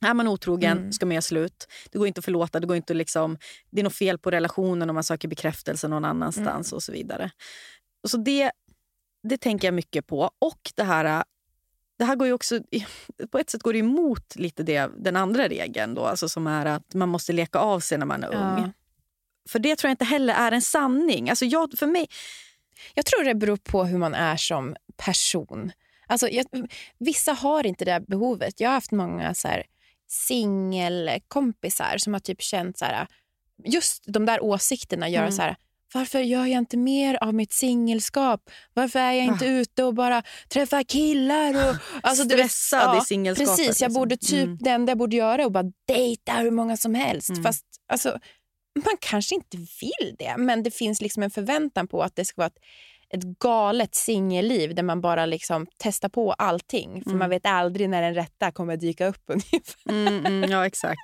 är man otrogen Mm. ska man göra slut. Det går inte att förlåta. Det, går inte liksom, det är något fel på relationen om man söker bekräftelse någon annanstans och så vidare. Så det, det tänker jag mycket på. Och det här det här går ju också, på ett sätt går det emot lite det, den andra regeln då, alltså som är att man måste leka av sig när man är ung. Ja. För det tror jag inte heller är en sanning. Alltså jag, för mig, Jag tror det beror på hur man är som person. Alltså, jag, vissa har inte det behovet. Jag har haft många så här, singelkompisar som har typ känt så här, just de där åsikterna gör Mm. så här varför gör jag inte mer av mitt singelskap? Varför är jag inte ute och bara träffar killar? Och, alltså, du vet, Stressad i singelskapet, Precis, jag liksom. borde typ Mm. det enda jag borde göra att bara dejta hur många som helst. Mm. Fast alltså, man kanske inte vill det, men det finns liksom en förväntan på att det ska vara ett, ett galet singelliv där man bara liksom testar på allting. För Mm. man vet aldrig när den rätta kommer dyka upp ungefär. Mm, mm, ja, exakt.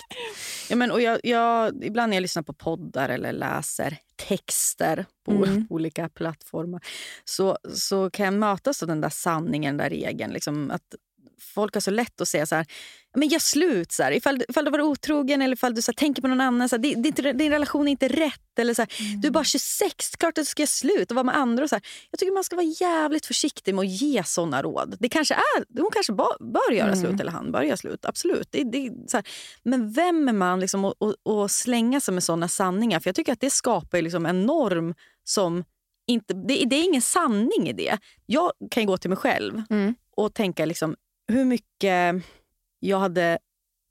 Ja, men, och jag, jag, ibland när jag lyssnar på poddar eller läser texter på Mm. olika plattformar så, så kan jag mötas av den där sanningen, den där regeln. Liksom, att folk har så lätt att säga så här, "Ja, men gör slut. Så här, ifall, ifall du var otrogen eller ifall du så här, tänker på någon annan. Så här, inte- din relation är inte rätt. Eller så här, Du är bara 26, klart att du ska göra slut och vara med andra. Och så här. Jag tycker man ska vara jävligt försiktig med att ge såna råd. Det kanske är, hon kanske ba, bör göra Mm. slut eller han bör göra slut. Absolut. Det, det, så. Men vem är man liksom att att- att slänga sig med såna sanningar? För Jag tycker att det skapar liksom en norm som inte... Det, det är ingen sanning i det. Jag kan gå till mig själv Mm. och tänka liksom, hur mycket jag hade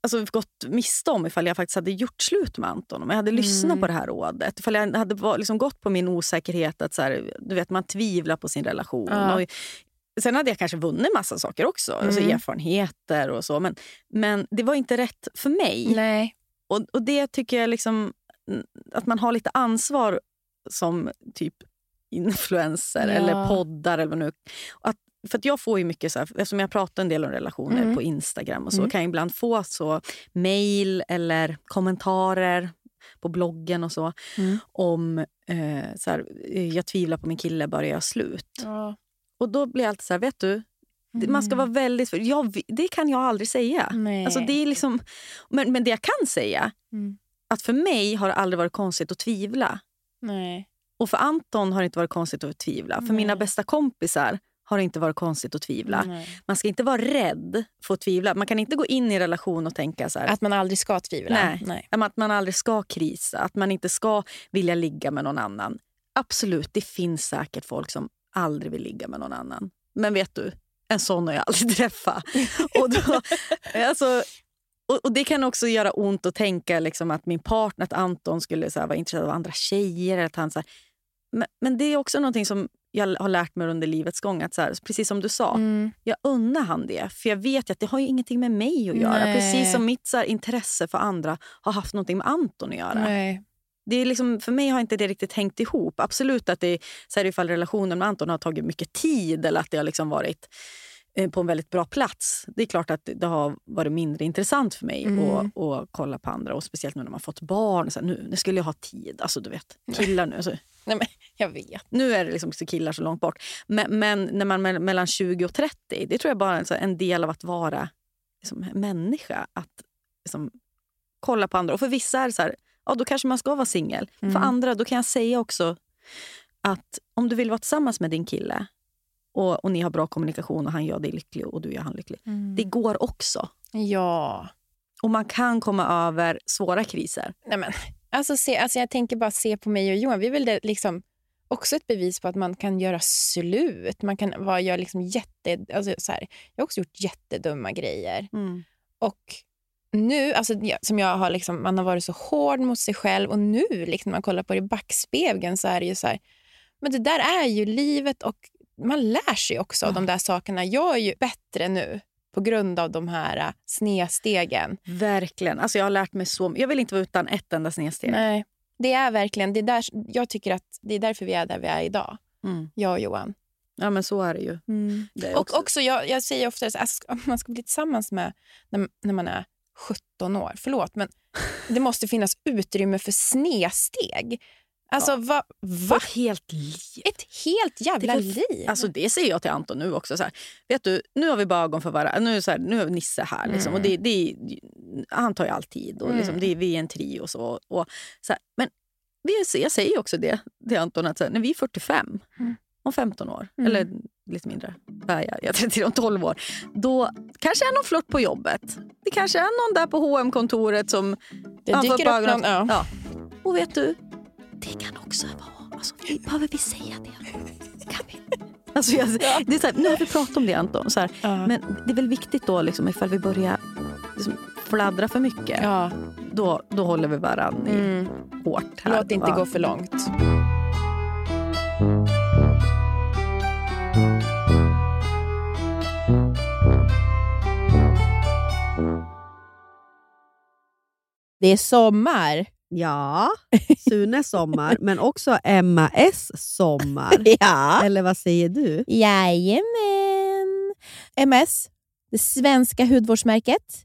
alltså, gått miste om ifall jag faktiskt hade gjort slut med Anton. Om jag hade lyssnat Mm. på det här rådet. Ifall jag hade liksom gått på min osäkerhet att så här, du vet, man tvivlar på sin relation. Ja. Och, sen hade jag kanske vunnit massa saker också. Alltså Mm. erfarenheter och så. Men, men det var inte rätt för mig. Nej. Och, och det tycker jag liksom att man har lite ansvar som typ influencer Ja. eller poddar eller vad nu. Att, för jag får ju mycket så här, eftersom jag pratar en del om relationer Mm. på Instagram och så Mm. kan jag ibland få så mail eller kommentarer på bloggen och så Mm. om eh, så här, eh, jag tvivlar på min kille, börjar jag slut? Ja. Och då blir jag alltid så här, vet du, man ska vara väldigt... Jag, det kan jag aldrig säga. Mm. Nej. Alltså det är liksom, men, men det jag kan säga, Mm. att för mig har det aldrig varit konstigt att tvivla. Nej. Och för Anton har det inte varit konstigt att tvivla. För Nej. mina bästa kompisar har det inte varit konstigt att tvivla. Nej. Man ska inte vara rädd för att tvivla. Man kan inte gå in i en relation och tänka så här, Att man aldrig ska tvivla. Nej. Nej. att man aldrig ska krisa, att man inte ska vilja ligga med någon annan. Absolut, det finns säkert folk som aldrig vill ligga med någon annan. Men vet du, en sån har jag aldrig träffat. och, då, alltså, och, och Det kan också göra ont att tänka liksom, att min partner, att Anton skulle så här, vara intresserad av andra tjejer. Att han, så här, men, men det är också någonting som jag har lärt mig under livets gång. Att så här, precis som du sa, Mm. jag unnar han det. För jag vet att det har ju ingenting med mig att göra. Nej. Precis som mitt så här, intresse för andra har haft någonting med Anton att göra. Nej. Det är liksom, för mig har inte det riktigt hängt ihop. Absolut att det så här, ifall relationen med Anton har tagit mycket tid eller att det har liksom varit eh, på en väldigt bra plats. Det är klart att det har varit mindre intressant för mig Mm. att, att kolla på andra. Och Speciellt nu när man fått barn. Så här, nu, nu skulle jag ha tid. Alltså du vet, killar nu. Alltså, Nej, men jag vet. nu är det liksom så killar så långt bort. Men, men när man är mellan 20 och 30, det tror jag bara är en del av att vara liksom, människa. Att liksom, kolla på andra. Och för vissa är det så här, ja då kanske man ska vara singel. Mm. För andra, då kan jag säga också att om du vill vara tillsammans med din kille och, och ni har bra kommunikation och han gör dig lycklig och du gör han lycklig. Det går också. Ja. Och man kan komma över svåra kriser. Nej, men, alltså, se, alltså, jag tänker bara se på mig och Johan. Vi är väl det, liksom, också ett bevis på att man kan göra slut. Man kan vara, göra liksom jätte... Alltså, så här, jag har också gjort jättedumma grejer. Och nu, alltså, ja, som jag har liksom, man har varit så hård mot sig själv och nu liksom, när man kollar på det i backspegeln så är det ju så här, men det där är ju livet och man lär sig också av de där sakerna. Jag är ju bättre nu på grund av de här äh, snedstegen. Verkligen. Alltså jag har lärt mig så Jag vill inte vara utan ett enda snedsteg. Nej, det är verkligen, det är där, jag tycker att det är därför vi är där vi är idag. Mm. Jag och Johan. Ja, men så är det ju. Det är Och också- också, jag, jag säger ofta att man ska bli tillsammans med när, när man är 17 år. Förlåt, men det måste finnas utrymme för snedsteg. Alltså, va, va? Ett helt liv. Ett helt jävla Det är liv. Alltså det säger jag till Anton nu också. Så här, vet du, nu har vi bara ögon för varandra. Nu, är det så här, nu vi Nisse här. Liksom, och det, det, är- han tar ju all tid. Och liksom, Mm. det, är- vi är en trio. Och så, och, så här, men vi, jag säger också det till Anton att så här, när vi är 45, Mm. om 15 år, Mm. eller lite mindre, Nej, jag, jag är 33, om 12 år, då kanske är någon flört på jobbet. Det kanske är någon där på hm kontoret som det dyker upp någon... Ja. Ja. Och vet du, det kan också vara... Alltså, behöver vi säga det? Kan vi? Alltså, jag, det är så här, nu har vi pratat om det Anton. Så här, Ja. Men det är väl viktigt då liksom, ifall vi börjar liksom, fladdra för mycket. Ja. Då, då håller vi varandra i Mm. hårt. Här, Låt det inte va? gå för långt. Det är sommar. Ja, Sunes sommar, men också Emma S sommar. Ja. Eller vad säger du? Jajamän. MS, det svenska hudvårdsmärket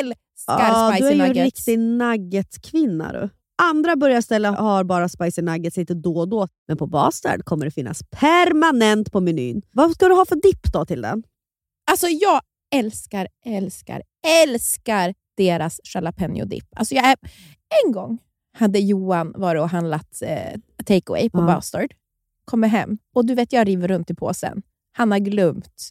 älskar Ja, du är spicy ju en nuggets. riktig nuggetkvinna du. Andra burgarställen har bara spicy nuggets lite då och då, men på Bastard kommer det finnas permanent på menyn. Vad ska du ha för dipp då till den? Alltså jag älskar, älskar, älskar deras jalapeno dip. Alltså jag är, en gång hade Johan varit och handlat eh, takeaway på Ja. Bastard. Kommer hem och du vet jag river runt i påsen. Han har glömt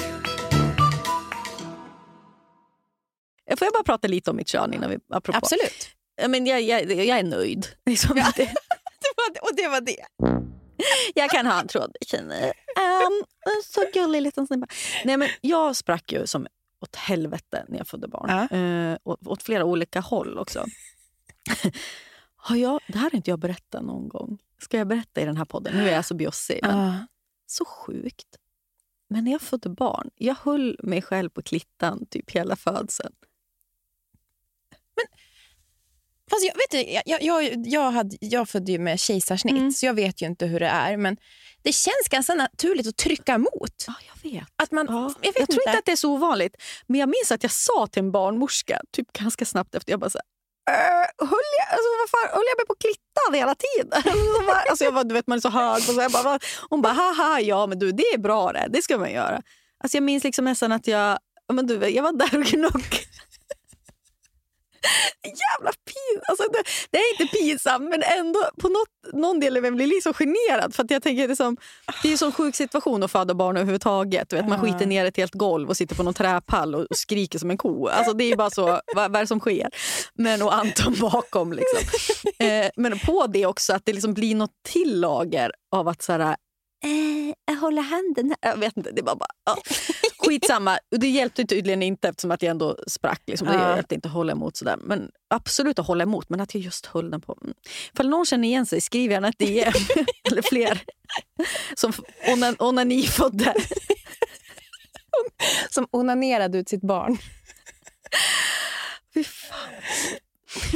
Får jag bara prata lite om mitt kön innan vi... Apropå. Absolut. Ja, Men jag, jag, jag är nöjd. Liksom. Det- Det och det var det. Jag kan ha en tråd. I'm en så gullig liten snippa. Nej, men jag sprack ju som åt helvete när jag födde barn. Ja. Eh, åt, åt flera olika håll också. har jag, det här har inte jag berättat någon gång. Ska jag berätta i den här podden? Nu är jag så bjussig. Ja. Så sjukt. Men när jag födde barn, jag höll mig själv på klittan typ hela födseln. Fast jag, vet du, jag, jag, jag, hade, jag födde ju med kejsarsnitt, Mm. så jag vet ju inte hur det är. Men det känns ganska naturligt att trycka emot. Ja, jag vet. Att man, Ja, jag vet jag tror inte. att det är så ovanligt. Men jag minns att jag sa till en barnmorska typ ganska snabbt efter. Jag bara så här, "Äh, höll, jag, alltså, vad fan, höll jag mig på klittan hela tiden? Så bara- alltså, jag bara, du vet, man är så hög. Och så jag bara, hon bara, haha, ja men du det är bra det. Det ska man göra. Alltså, jag minns liksom nästan att jag, ja, men du, jag var där och gnoggade. Jävla pin. Alltså, det, det är inte pinsamt, men ändå på något, någon del av mig blir liksom generad. För jag tänker det, är som, det är en sån sjuk situation att föda barn överhuvudtaget. Du vet, man skiter ner ett helt golv och sitter på någon träpall och skriker som en ko. Alltså, det är bara så, vad, vad är det som sker? Men och Anton bakom. Liksom. Eh, men på det också att det liksom blir något till lager av att så här, eh, jag håller handen här. Jag vet inte, det var bara... Ja. Skitsamma. Det hjälpte tydligen inte eftersom att jag ändå sprack. Liksom. Det Ja. hjälpte inte att hålla emot. Sådär. Men absolut att hålla emot, men att jag just höll den på... Mm. Ifall någon känner igen sig, skriv gärna ett DM. Eller fler. Som onan, onanifödde. Som onanerade ut sitt barn. Fy fan.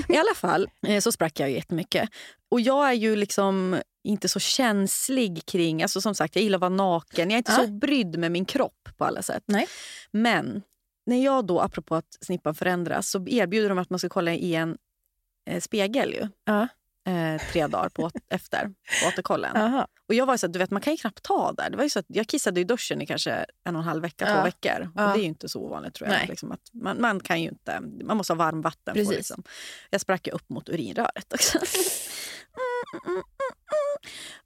I alla fall eh, så sprack jag jättemycket. Och jag är ju liksom inte så känslig kring... Alltså som sagt, jag gillar att vara naken. Jag är inte Ja. så brydd med min kropp på alla sätt. Nej. Men när jag då, apropå att snippan förändras, så erbjuder de att man ska kolla i en eh, spegel ju. Ja. Eh, tre dagar på, efter på återkollen. Aha. Och jag var så att, du vet, man kan ju knappt ta där. Det var ju så att jag kissade i duschen i kanske en och en halv vecka, Ja. två veckor. Ja. Och det är ju inte så ovanligt tror jag. Liksom att man, man kan ju inte, man måste ha varmvatten. På, liksom. Jag sprack ju upp mot urinröret också. Mm, mm, mm.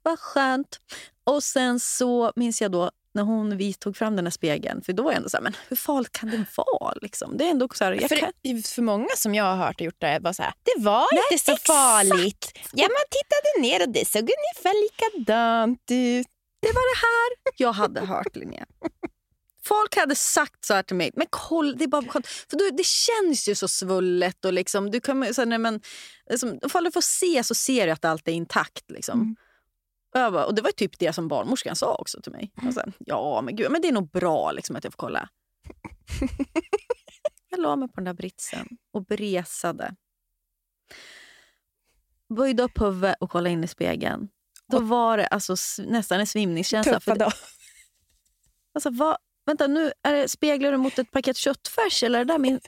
Vad skönt. Och sen så minns jag då när hon vi tog fram den här spegeln, för då var jag ändå så här, men hur farligt kan det vara? Liksom? Det är ändå så här, jag kan, För, för många som jag har hört och gjort det var så här, det var inte så exakt. farligt. Ja, man tittade ner och det såg ungefär likadant ut. Det var det här jag hade hört, Linnea. Folk hade sagt så här till mig. Men kolla, det är bara skönt. För då, det känns ju så svullet. Och liksom, du kan, så här, nej, men, liksom, ifall du får se så ser du att allt är intakt. Liksom. Mm. Och, bara, och Det var typ det som barnmorskan sa också till mig. Och sen, ja, men, gud, men det är nog bra liksom, att jag får kolla. jag la mig på den där britsen och bresade. Böjde upp huvudet och kollade in i spegeln. Då var det alltså, nästan en svimningskänsla. För Tuffa det, dag. Alltså, vad, vänta, nu är det, speglar du mot ett paket köttfärs? Eller är det, där min,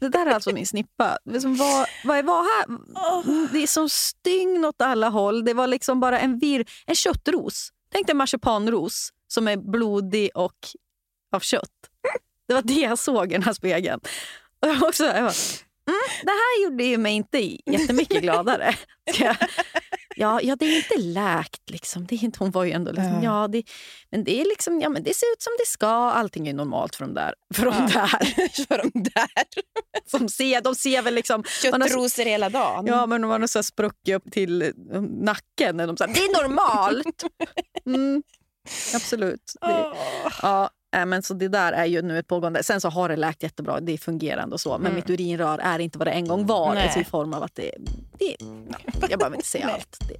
det där är alltså min snippa. Det som, vad, vad är vad här? Det är som stygn åt alla håll. Det var liksom bara en vir, en köttros. Tänk dig en marsipanros som är blodig och av kött. Det var det jag såg i den här spegeln. Och jag var också, jag bara, mm, det här gjorde ju mig inte jättemycket gladare. Ska jag- Ja, ja, det är inte läkt. Liksom. Det är inte, hon var ju ändå liksom, Ja. ja, det, men det, är liksom, ja, men det ser ut som det ska. Allting är normalt för de där. För de där För de där. som ser, de ser väl liksom... har- Köttrosor hela dagen. Ja, men de har så här spruckit upp till eh, nacken. När de säger det är normalt. Mm, absolut. Det, Åh. ja, äh, men så det där är ju nu ett pågående. Sen så har det läkt jättebra. Det är fungerande och så. Men Mm. mitt urinrör är inte vad det en gång var. Nej. Alltså I form av att det... det jag behöver inte säga allt. Det.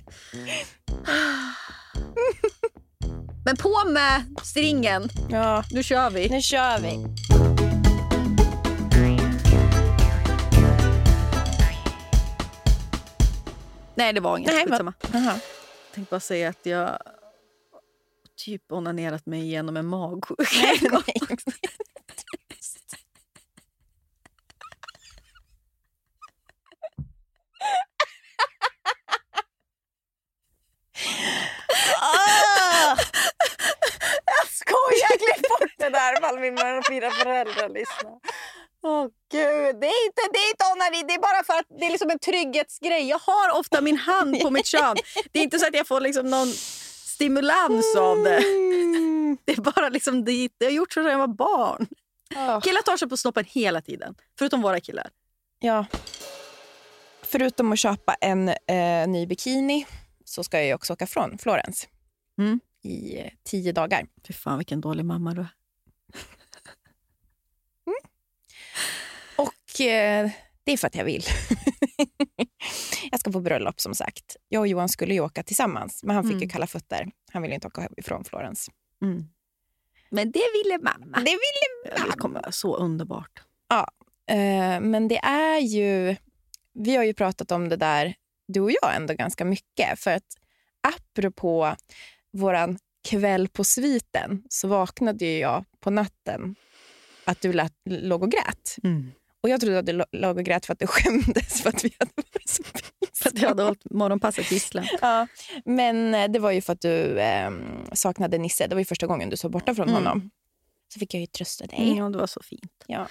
Men på med stringen. Ja, Nu kör vi. nu kör vi. Nej, det var inget. Nej. Aha. Jag tänkte bara säga att jag typ onanerat mig igenom en magsjuka. Nej, nej. Ah! Jag skojar! Klipp bort det där ifall mina fyra föräldrar lyssnar. Åh gud, det är inte, det är inte onani, det är bara för att det är liksom en trygghetsgrej. Jag har ofta min hand på mitt kön. Det är inte så att jag får liksom någon stimulans av det. Det är bara liksom dit. Jag har gjort så sedan jag var barn. Ah. Killar tar sig på snoppen hela tiden. Förutom våra killar. Ja. Förutom att köpa en eh, ny bikini så ska jag också åka från Florens Mm. i eh, tio dagar. Fy fan vilken dålig mamma du är. Och eh, det är för att jag vill. jag ska på bröllop som sagt. Jag och Johan skulle ju åka tillsammans, men han fick ju Mm. kalla fötter. Han ville inte åka ifrån Florens. Mm. Men det ville mamma. Det ville Det kommer vara så underbart. Eh, men det är ju... Vi har ju pratat om det där, du och jag, ändå ganska mycket. För att apropå våran kväll på sviten så vaknade ju jag på natten att du lät, låg och grät. Och jag trodde att du låg och grät för att du skämdes för att vi hade varit så För att jag hade hållit morgonpasset gisslan. Ja, men eh, det var ju för att du eh, saknade Nisse. Det var ju första gången du såg borta från Mm. honom. Så fick jag ju trösta dig. Ja, det var så fint. Ja.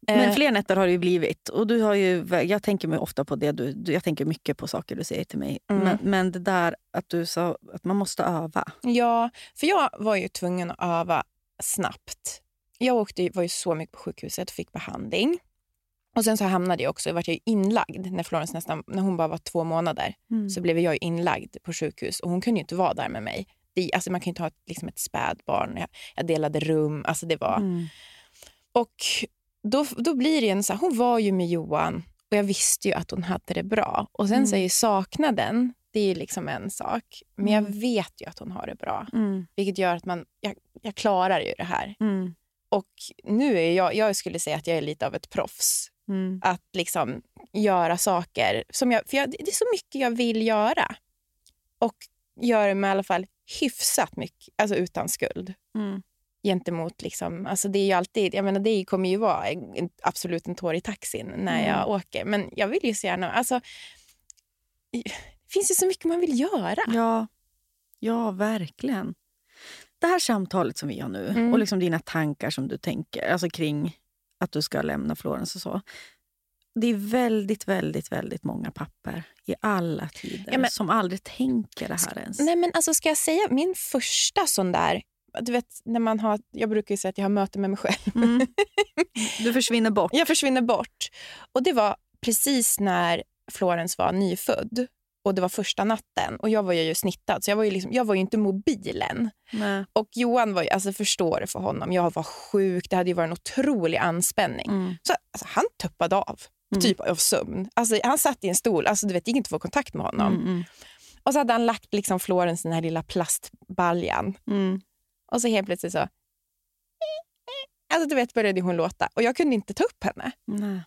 Men Eh, fler nätter har det ju blivit. Och du har ju, jag tänker mig ofta på det. Du, du, jag tänker mycket på saker du säger till mig. Mm. Men, men det där att du sa att man måste öva. Ja, för jag var ju tvungen att öva snabbt. Jag åkte, var ju så mycket på sjukhuset och fick behandling. Och Sen så hamnade jag också, jag var ju inlagd när Florence nästan, när hon bara var två månader. Mm. Så blev jag ju inlagd på sjukhus och hon kunde inte vara där med mig. Det, alltså man kan ju inte ha ett, liksom ett spädbarn. Jag, jag delade rum. Alltså det var... Mm. Och då, då blir det en så här, hon var ju med Johan och jag visste ju att hon hade det bra. Och sen Mm. så är ju saknaden, det är ju liksom en sak. Men jag Mm. vet ju att hon har det bra. Mm. Vilket gör att man, jag, jag klarar ju det här. Och nu är jag, jag skulle säga att jag är lite av ett proffs. Mm. Att liksom göra saker som jag, för jag, det är så mycket jag vill göra. Och göra med i alla fall hyfsat mycket, alltså utan skuld. Mm. Gentemot liksom, alltså det är ju alltid, jag menar det kommer ju vara en, absolut en tår i taxin när Mm. jag åker. Men jag vill ju så gärna, alltså det finns ju så mycket man vill göra. Ja. ja, verkligen. Det här samtalet som vi har nu Mm. och liksom dina tankar som du tänker alltså kring att du ska lämna Florens och så. Det är väldigt, väldigt, väldigt många papper i alla tider Ja, men- som aldrig tänker det här ens. Nej men alltså ska jag säga min första sån där, du vet när man har, jag brukar säga att jag har möte med mig själv. Mm. Du försvinner bort. Jag försvinner bort. Och det var precis när Florens var nyfödd. Och det var första natten. Och jag var ju snittad, så jag var ju, liksom, jag var ju inte mobilen. Nej. Och Johan var ju, alltså förstår det för honom. Jag var sjuk, det hade ju varit en otrolig anspänning. Mm. Så alltså, han tuppade av, Mm. typ av sömn. Alltså, han satt i en stol, alltså, du vet, det gick inte att få kontakt med honom. Mm, mm, Och så hade han lagt liksom Florens den här lilla plastbaljan. mm. Och så helt plötsligt så... Alltså du vet började hon låta. Och jag kunde inte ta upp henne. Nej.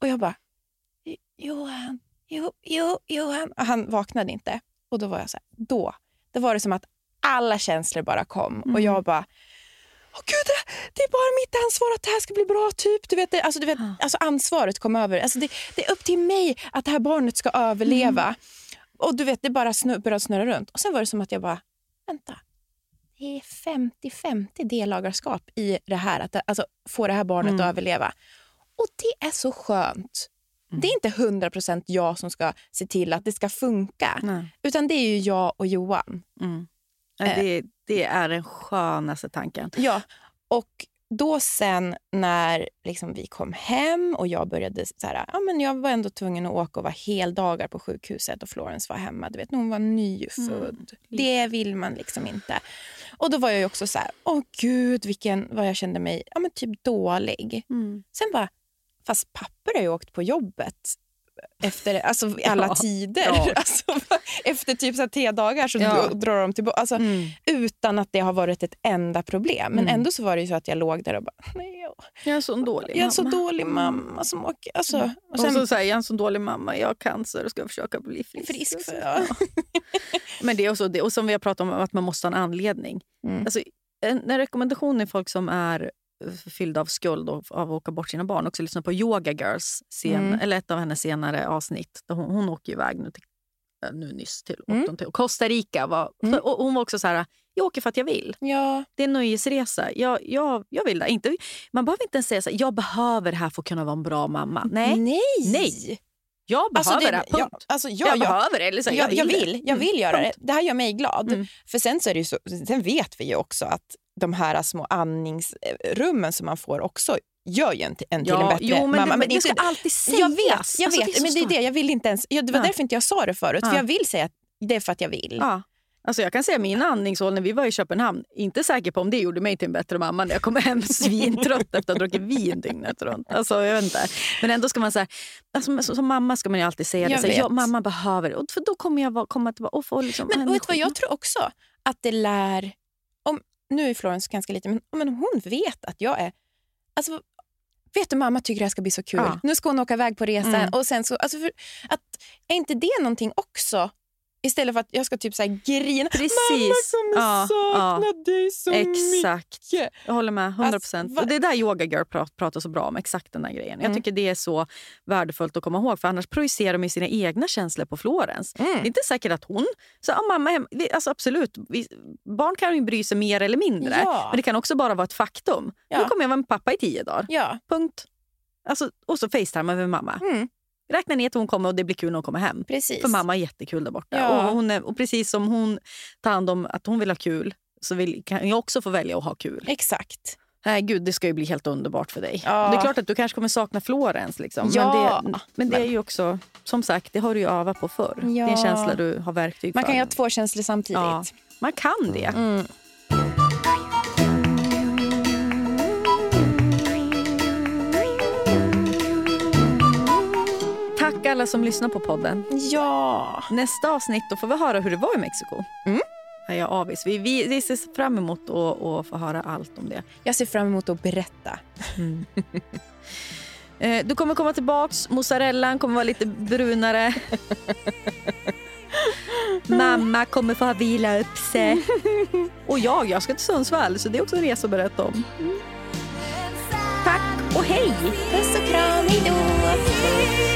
Och jag bara, "Jo- Johan, jo, jo, Johan. Och han vaknade inte. Och då var jag så här, då, då var det som att alla känslor bara kom. Och Mm. jag bara, Åh gud, det, det är bara mitt ansvar att det här ska bli bra. typ. Du vet, det, alltså, du vet, Ja. alltså ansvaret kom över. Alltså, det, det är upp till mig att det här barnet ska överleva. Mm. Och du vet, det bara snur, började snurra runt. Och sen var det som att jag bara, vänta. Det är 50-50 delagarskap i det här, att alltså, få det här barnet Mm. att överleva. Och det är så skönt. Mm. Det är inte 100% jag som ska se till att det ska funka. Nej. Utan det är ju jag och Johan. Mm. Nej, Eh. det, det är den skönaste tanken. Ja, och då sen när liksom vi kom hem och jag började så här, ja, men jag var ändå tvungen att åka och vara heldagar på sjukhuset och Florence var hemma. Du vet, hon var nyfödd. Det vill man liksom inte. Och då var jag också så här, åh gud vilken, vad jag kände mig ja, men typ dålig. Mm. Sen bara, fast papper har ju åkt på jobbet efter alltså, alla Ja, tider. ja. Alltså, efter typ så här tre dagar så Ja. dr- drar de tillbaka. Alltså, Mm. utan att det har varit ett enda problem. Men Mm. ändå så var det ju så att jag låg där och bara, nej, jag, Jag är så en dålig jag är en så mamma. dålig mamma som åker... Alltså, och Och, sen, så säger jag en så dålig mamma, jag har cancer och ska försöka bli frisk. frisk för... Ja. Men det är också det, och som vi har pratat om, att man måste ha en anledning. Mm. Alltså, en, en rekommendation är folk som är fyllda av skuld och av att åka bort sina barn. Också lyssna på Yoga Girls, scen, Mm. eller ett av hennes senare avsnitt. Där hon, hon åker iväg nu, till, eh, nu nyss till, Mm. till Costa Rica. Var, Mm. och hon var också så här, jag åker för att jag vill. Ja, Det är en nöjesresa. Jag, jag, jag vill det. Inte, man behöver inte ens säga så här, jag behöver det här för att kunna vara en bra mamma. Nej, nej. Nej. jag behöver Alltså, det, det. Punkt. ja, alltså, ja, jag ja, behöver det. Här, jag, jag det. vill, jag vill göra det. Det här gör mig glad. Mm. För sen, så är det ju så, sen vet vi ju också att de här små andningsrummen som man får också gör ju en, till- en en bättre jo, men mamma. Det, det, är ska inte- alltid sägas. jag vet, jag Alltså, vet så men det är det. Jag vill inte ens, ja, det var Ja. därför inte jag sa det förut. Ja. För jag vill säga att det är för att jag vill. Ja. Alltså jag kan säga min andningshål när vi var i Köpenhamn, inte säker på om det gjorde mig till en bättre mamma när jag kom hem svintrött efter att ha druckit vin dygnet runt. Alltså, jag vet inte. Men ändå ska man säga, alltså, som mamma ska man ju alltid säga Jag det. Så, ja, mamma behöver det. Och För då kommer jag vara- komma tillbaka och få liksom, Men vet vad jag tror också? Att det lär... Nu är Florence ganska liten, men om hon vet att jag är... Alltså, vet du, mamma tycker det här ska bli så kul. Ja. Nu ska hon åka iväg på resan. Mm. Och sen så, alltså för, att, är inte det någonting också? Istället för att jag ska typ så här grina. Precis. Mamma kommer Ja, sakna dig så Exakt. mycket. Jag håller med. 100 Alltså, procent. va- och det är där Yoga Girl prat, pratar så bra om. Exakt den grejen. Jag Mm. tycker det är så värdefullt att komma ihåg. För annars projicerar de sina egna känslor på Florens. Mm. Det är inte säkert att hon... Så, ja, mamma, alltså, absolut, vi, barn kan ju bry sig mer eller mindre. Ja. Men det kan också bara vara ett faktum. Ja. Nu kommer jag vara med pappa i tio dagar. Ja. Punkt. Alltså, och så facetimar vi med mamma. Mm. Räkna ner till hon kommer och det blir kul när hon kommer hem. Precis. För mamma är jättekul där borta. Ja. Och, hon är, och precis som hon tar hand om att hon vill ha kul så vill, kan jag också få välja att ha kul. Exakt. Nej, gud, det ska ju bli helt underbart för dig. Ja. Det är klart att du kanske kommer sakna Florens. Liksom. Ja. Men, det, men det är ju också, som sagt, det har du ju övat på förr. Det är en Ja. känsla du har verktyg Man för. kan ju ha två känslor samtidigt. Ja. Man kan det. Mm. Alla som lyssnar på podden. Ja. Nästa avsnitt då får vi höra hur det var i Mexiko. Mm. Jag avis. Vi, vi, vi ser fram emot att, att få höra allt om det. Jag ser fram emot att berätta. Eh, Du kommer komma tillbaks, mozzarellan kommer vara lite brunare. Mamma kommer få ha vila upp sig. Och jag, jag ska till Sundsvall så det är också en resa att berätta om. Tack och hej! Puss och kram, hejdå!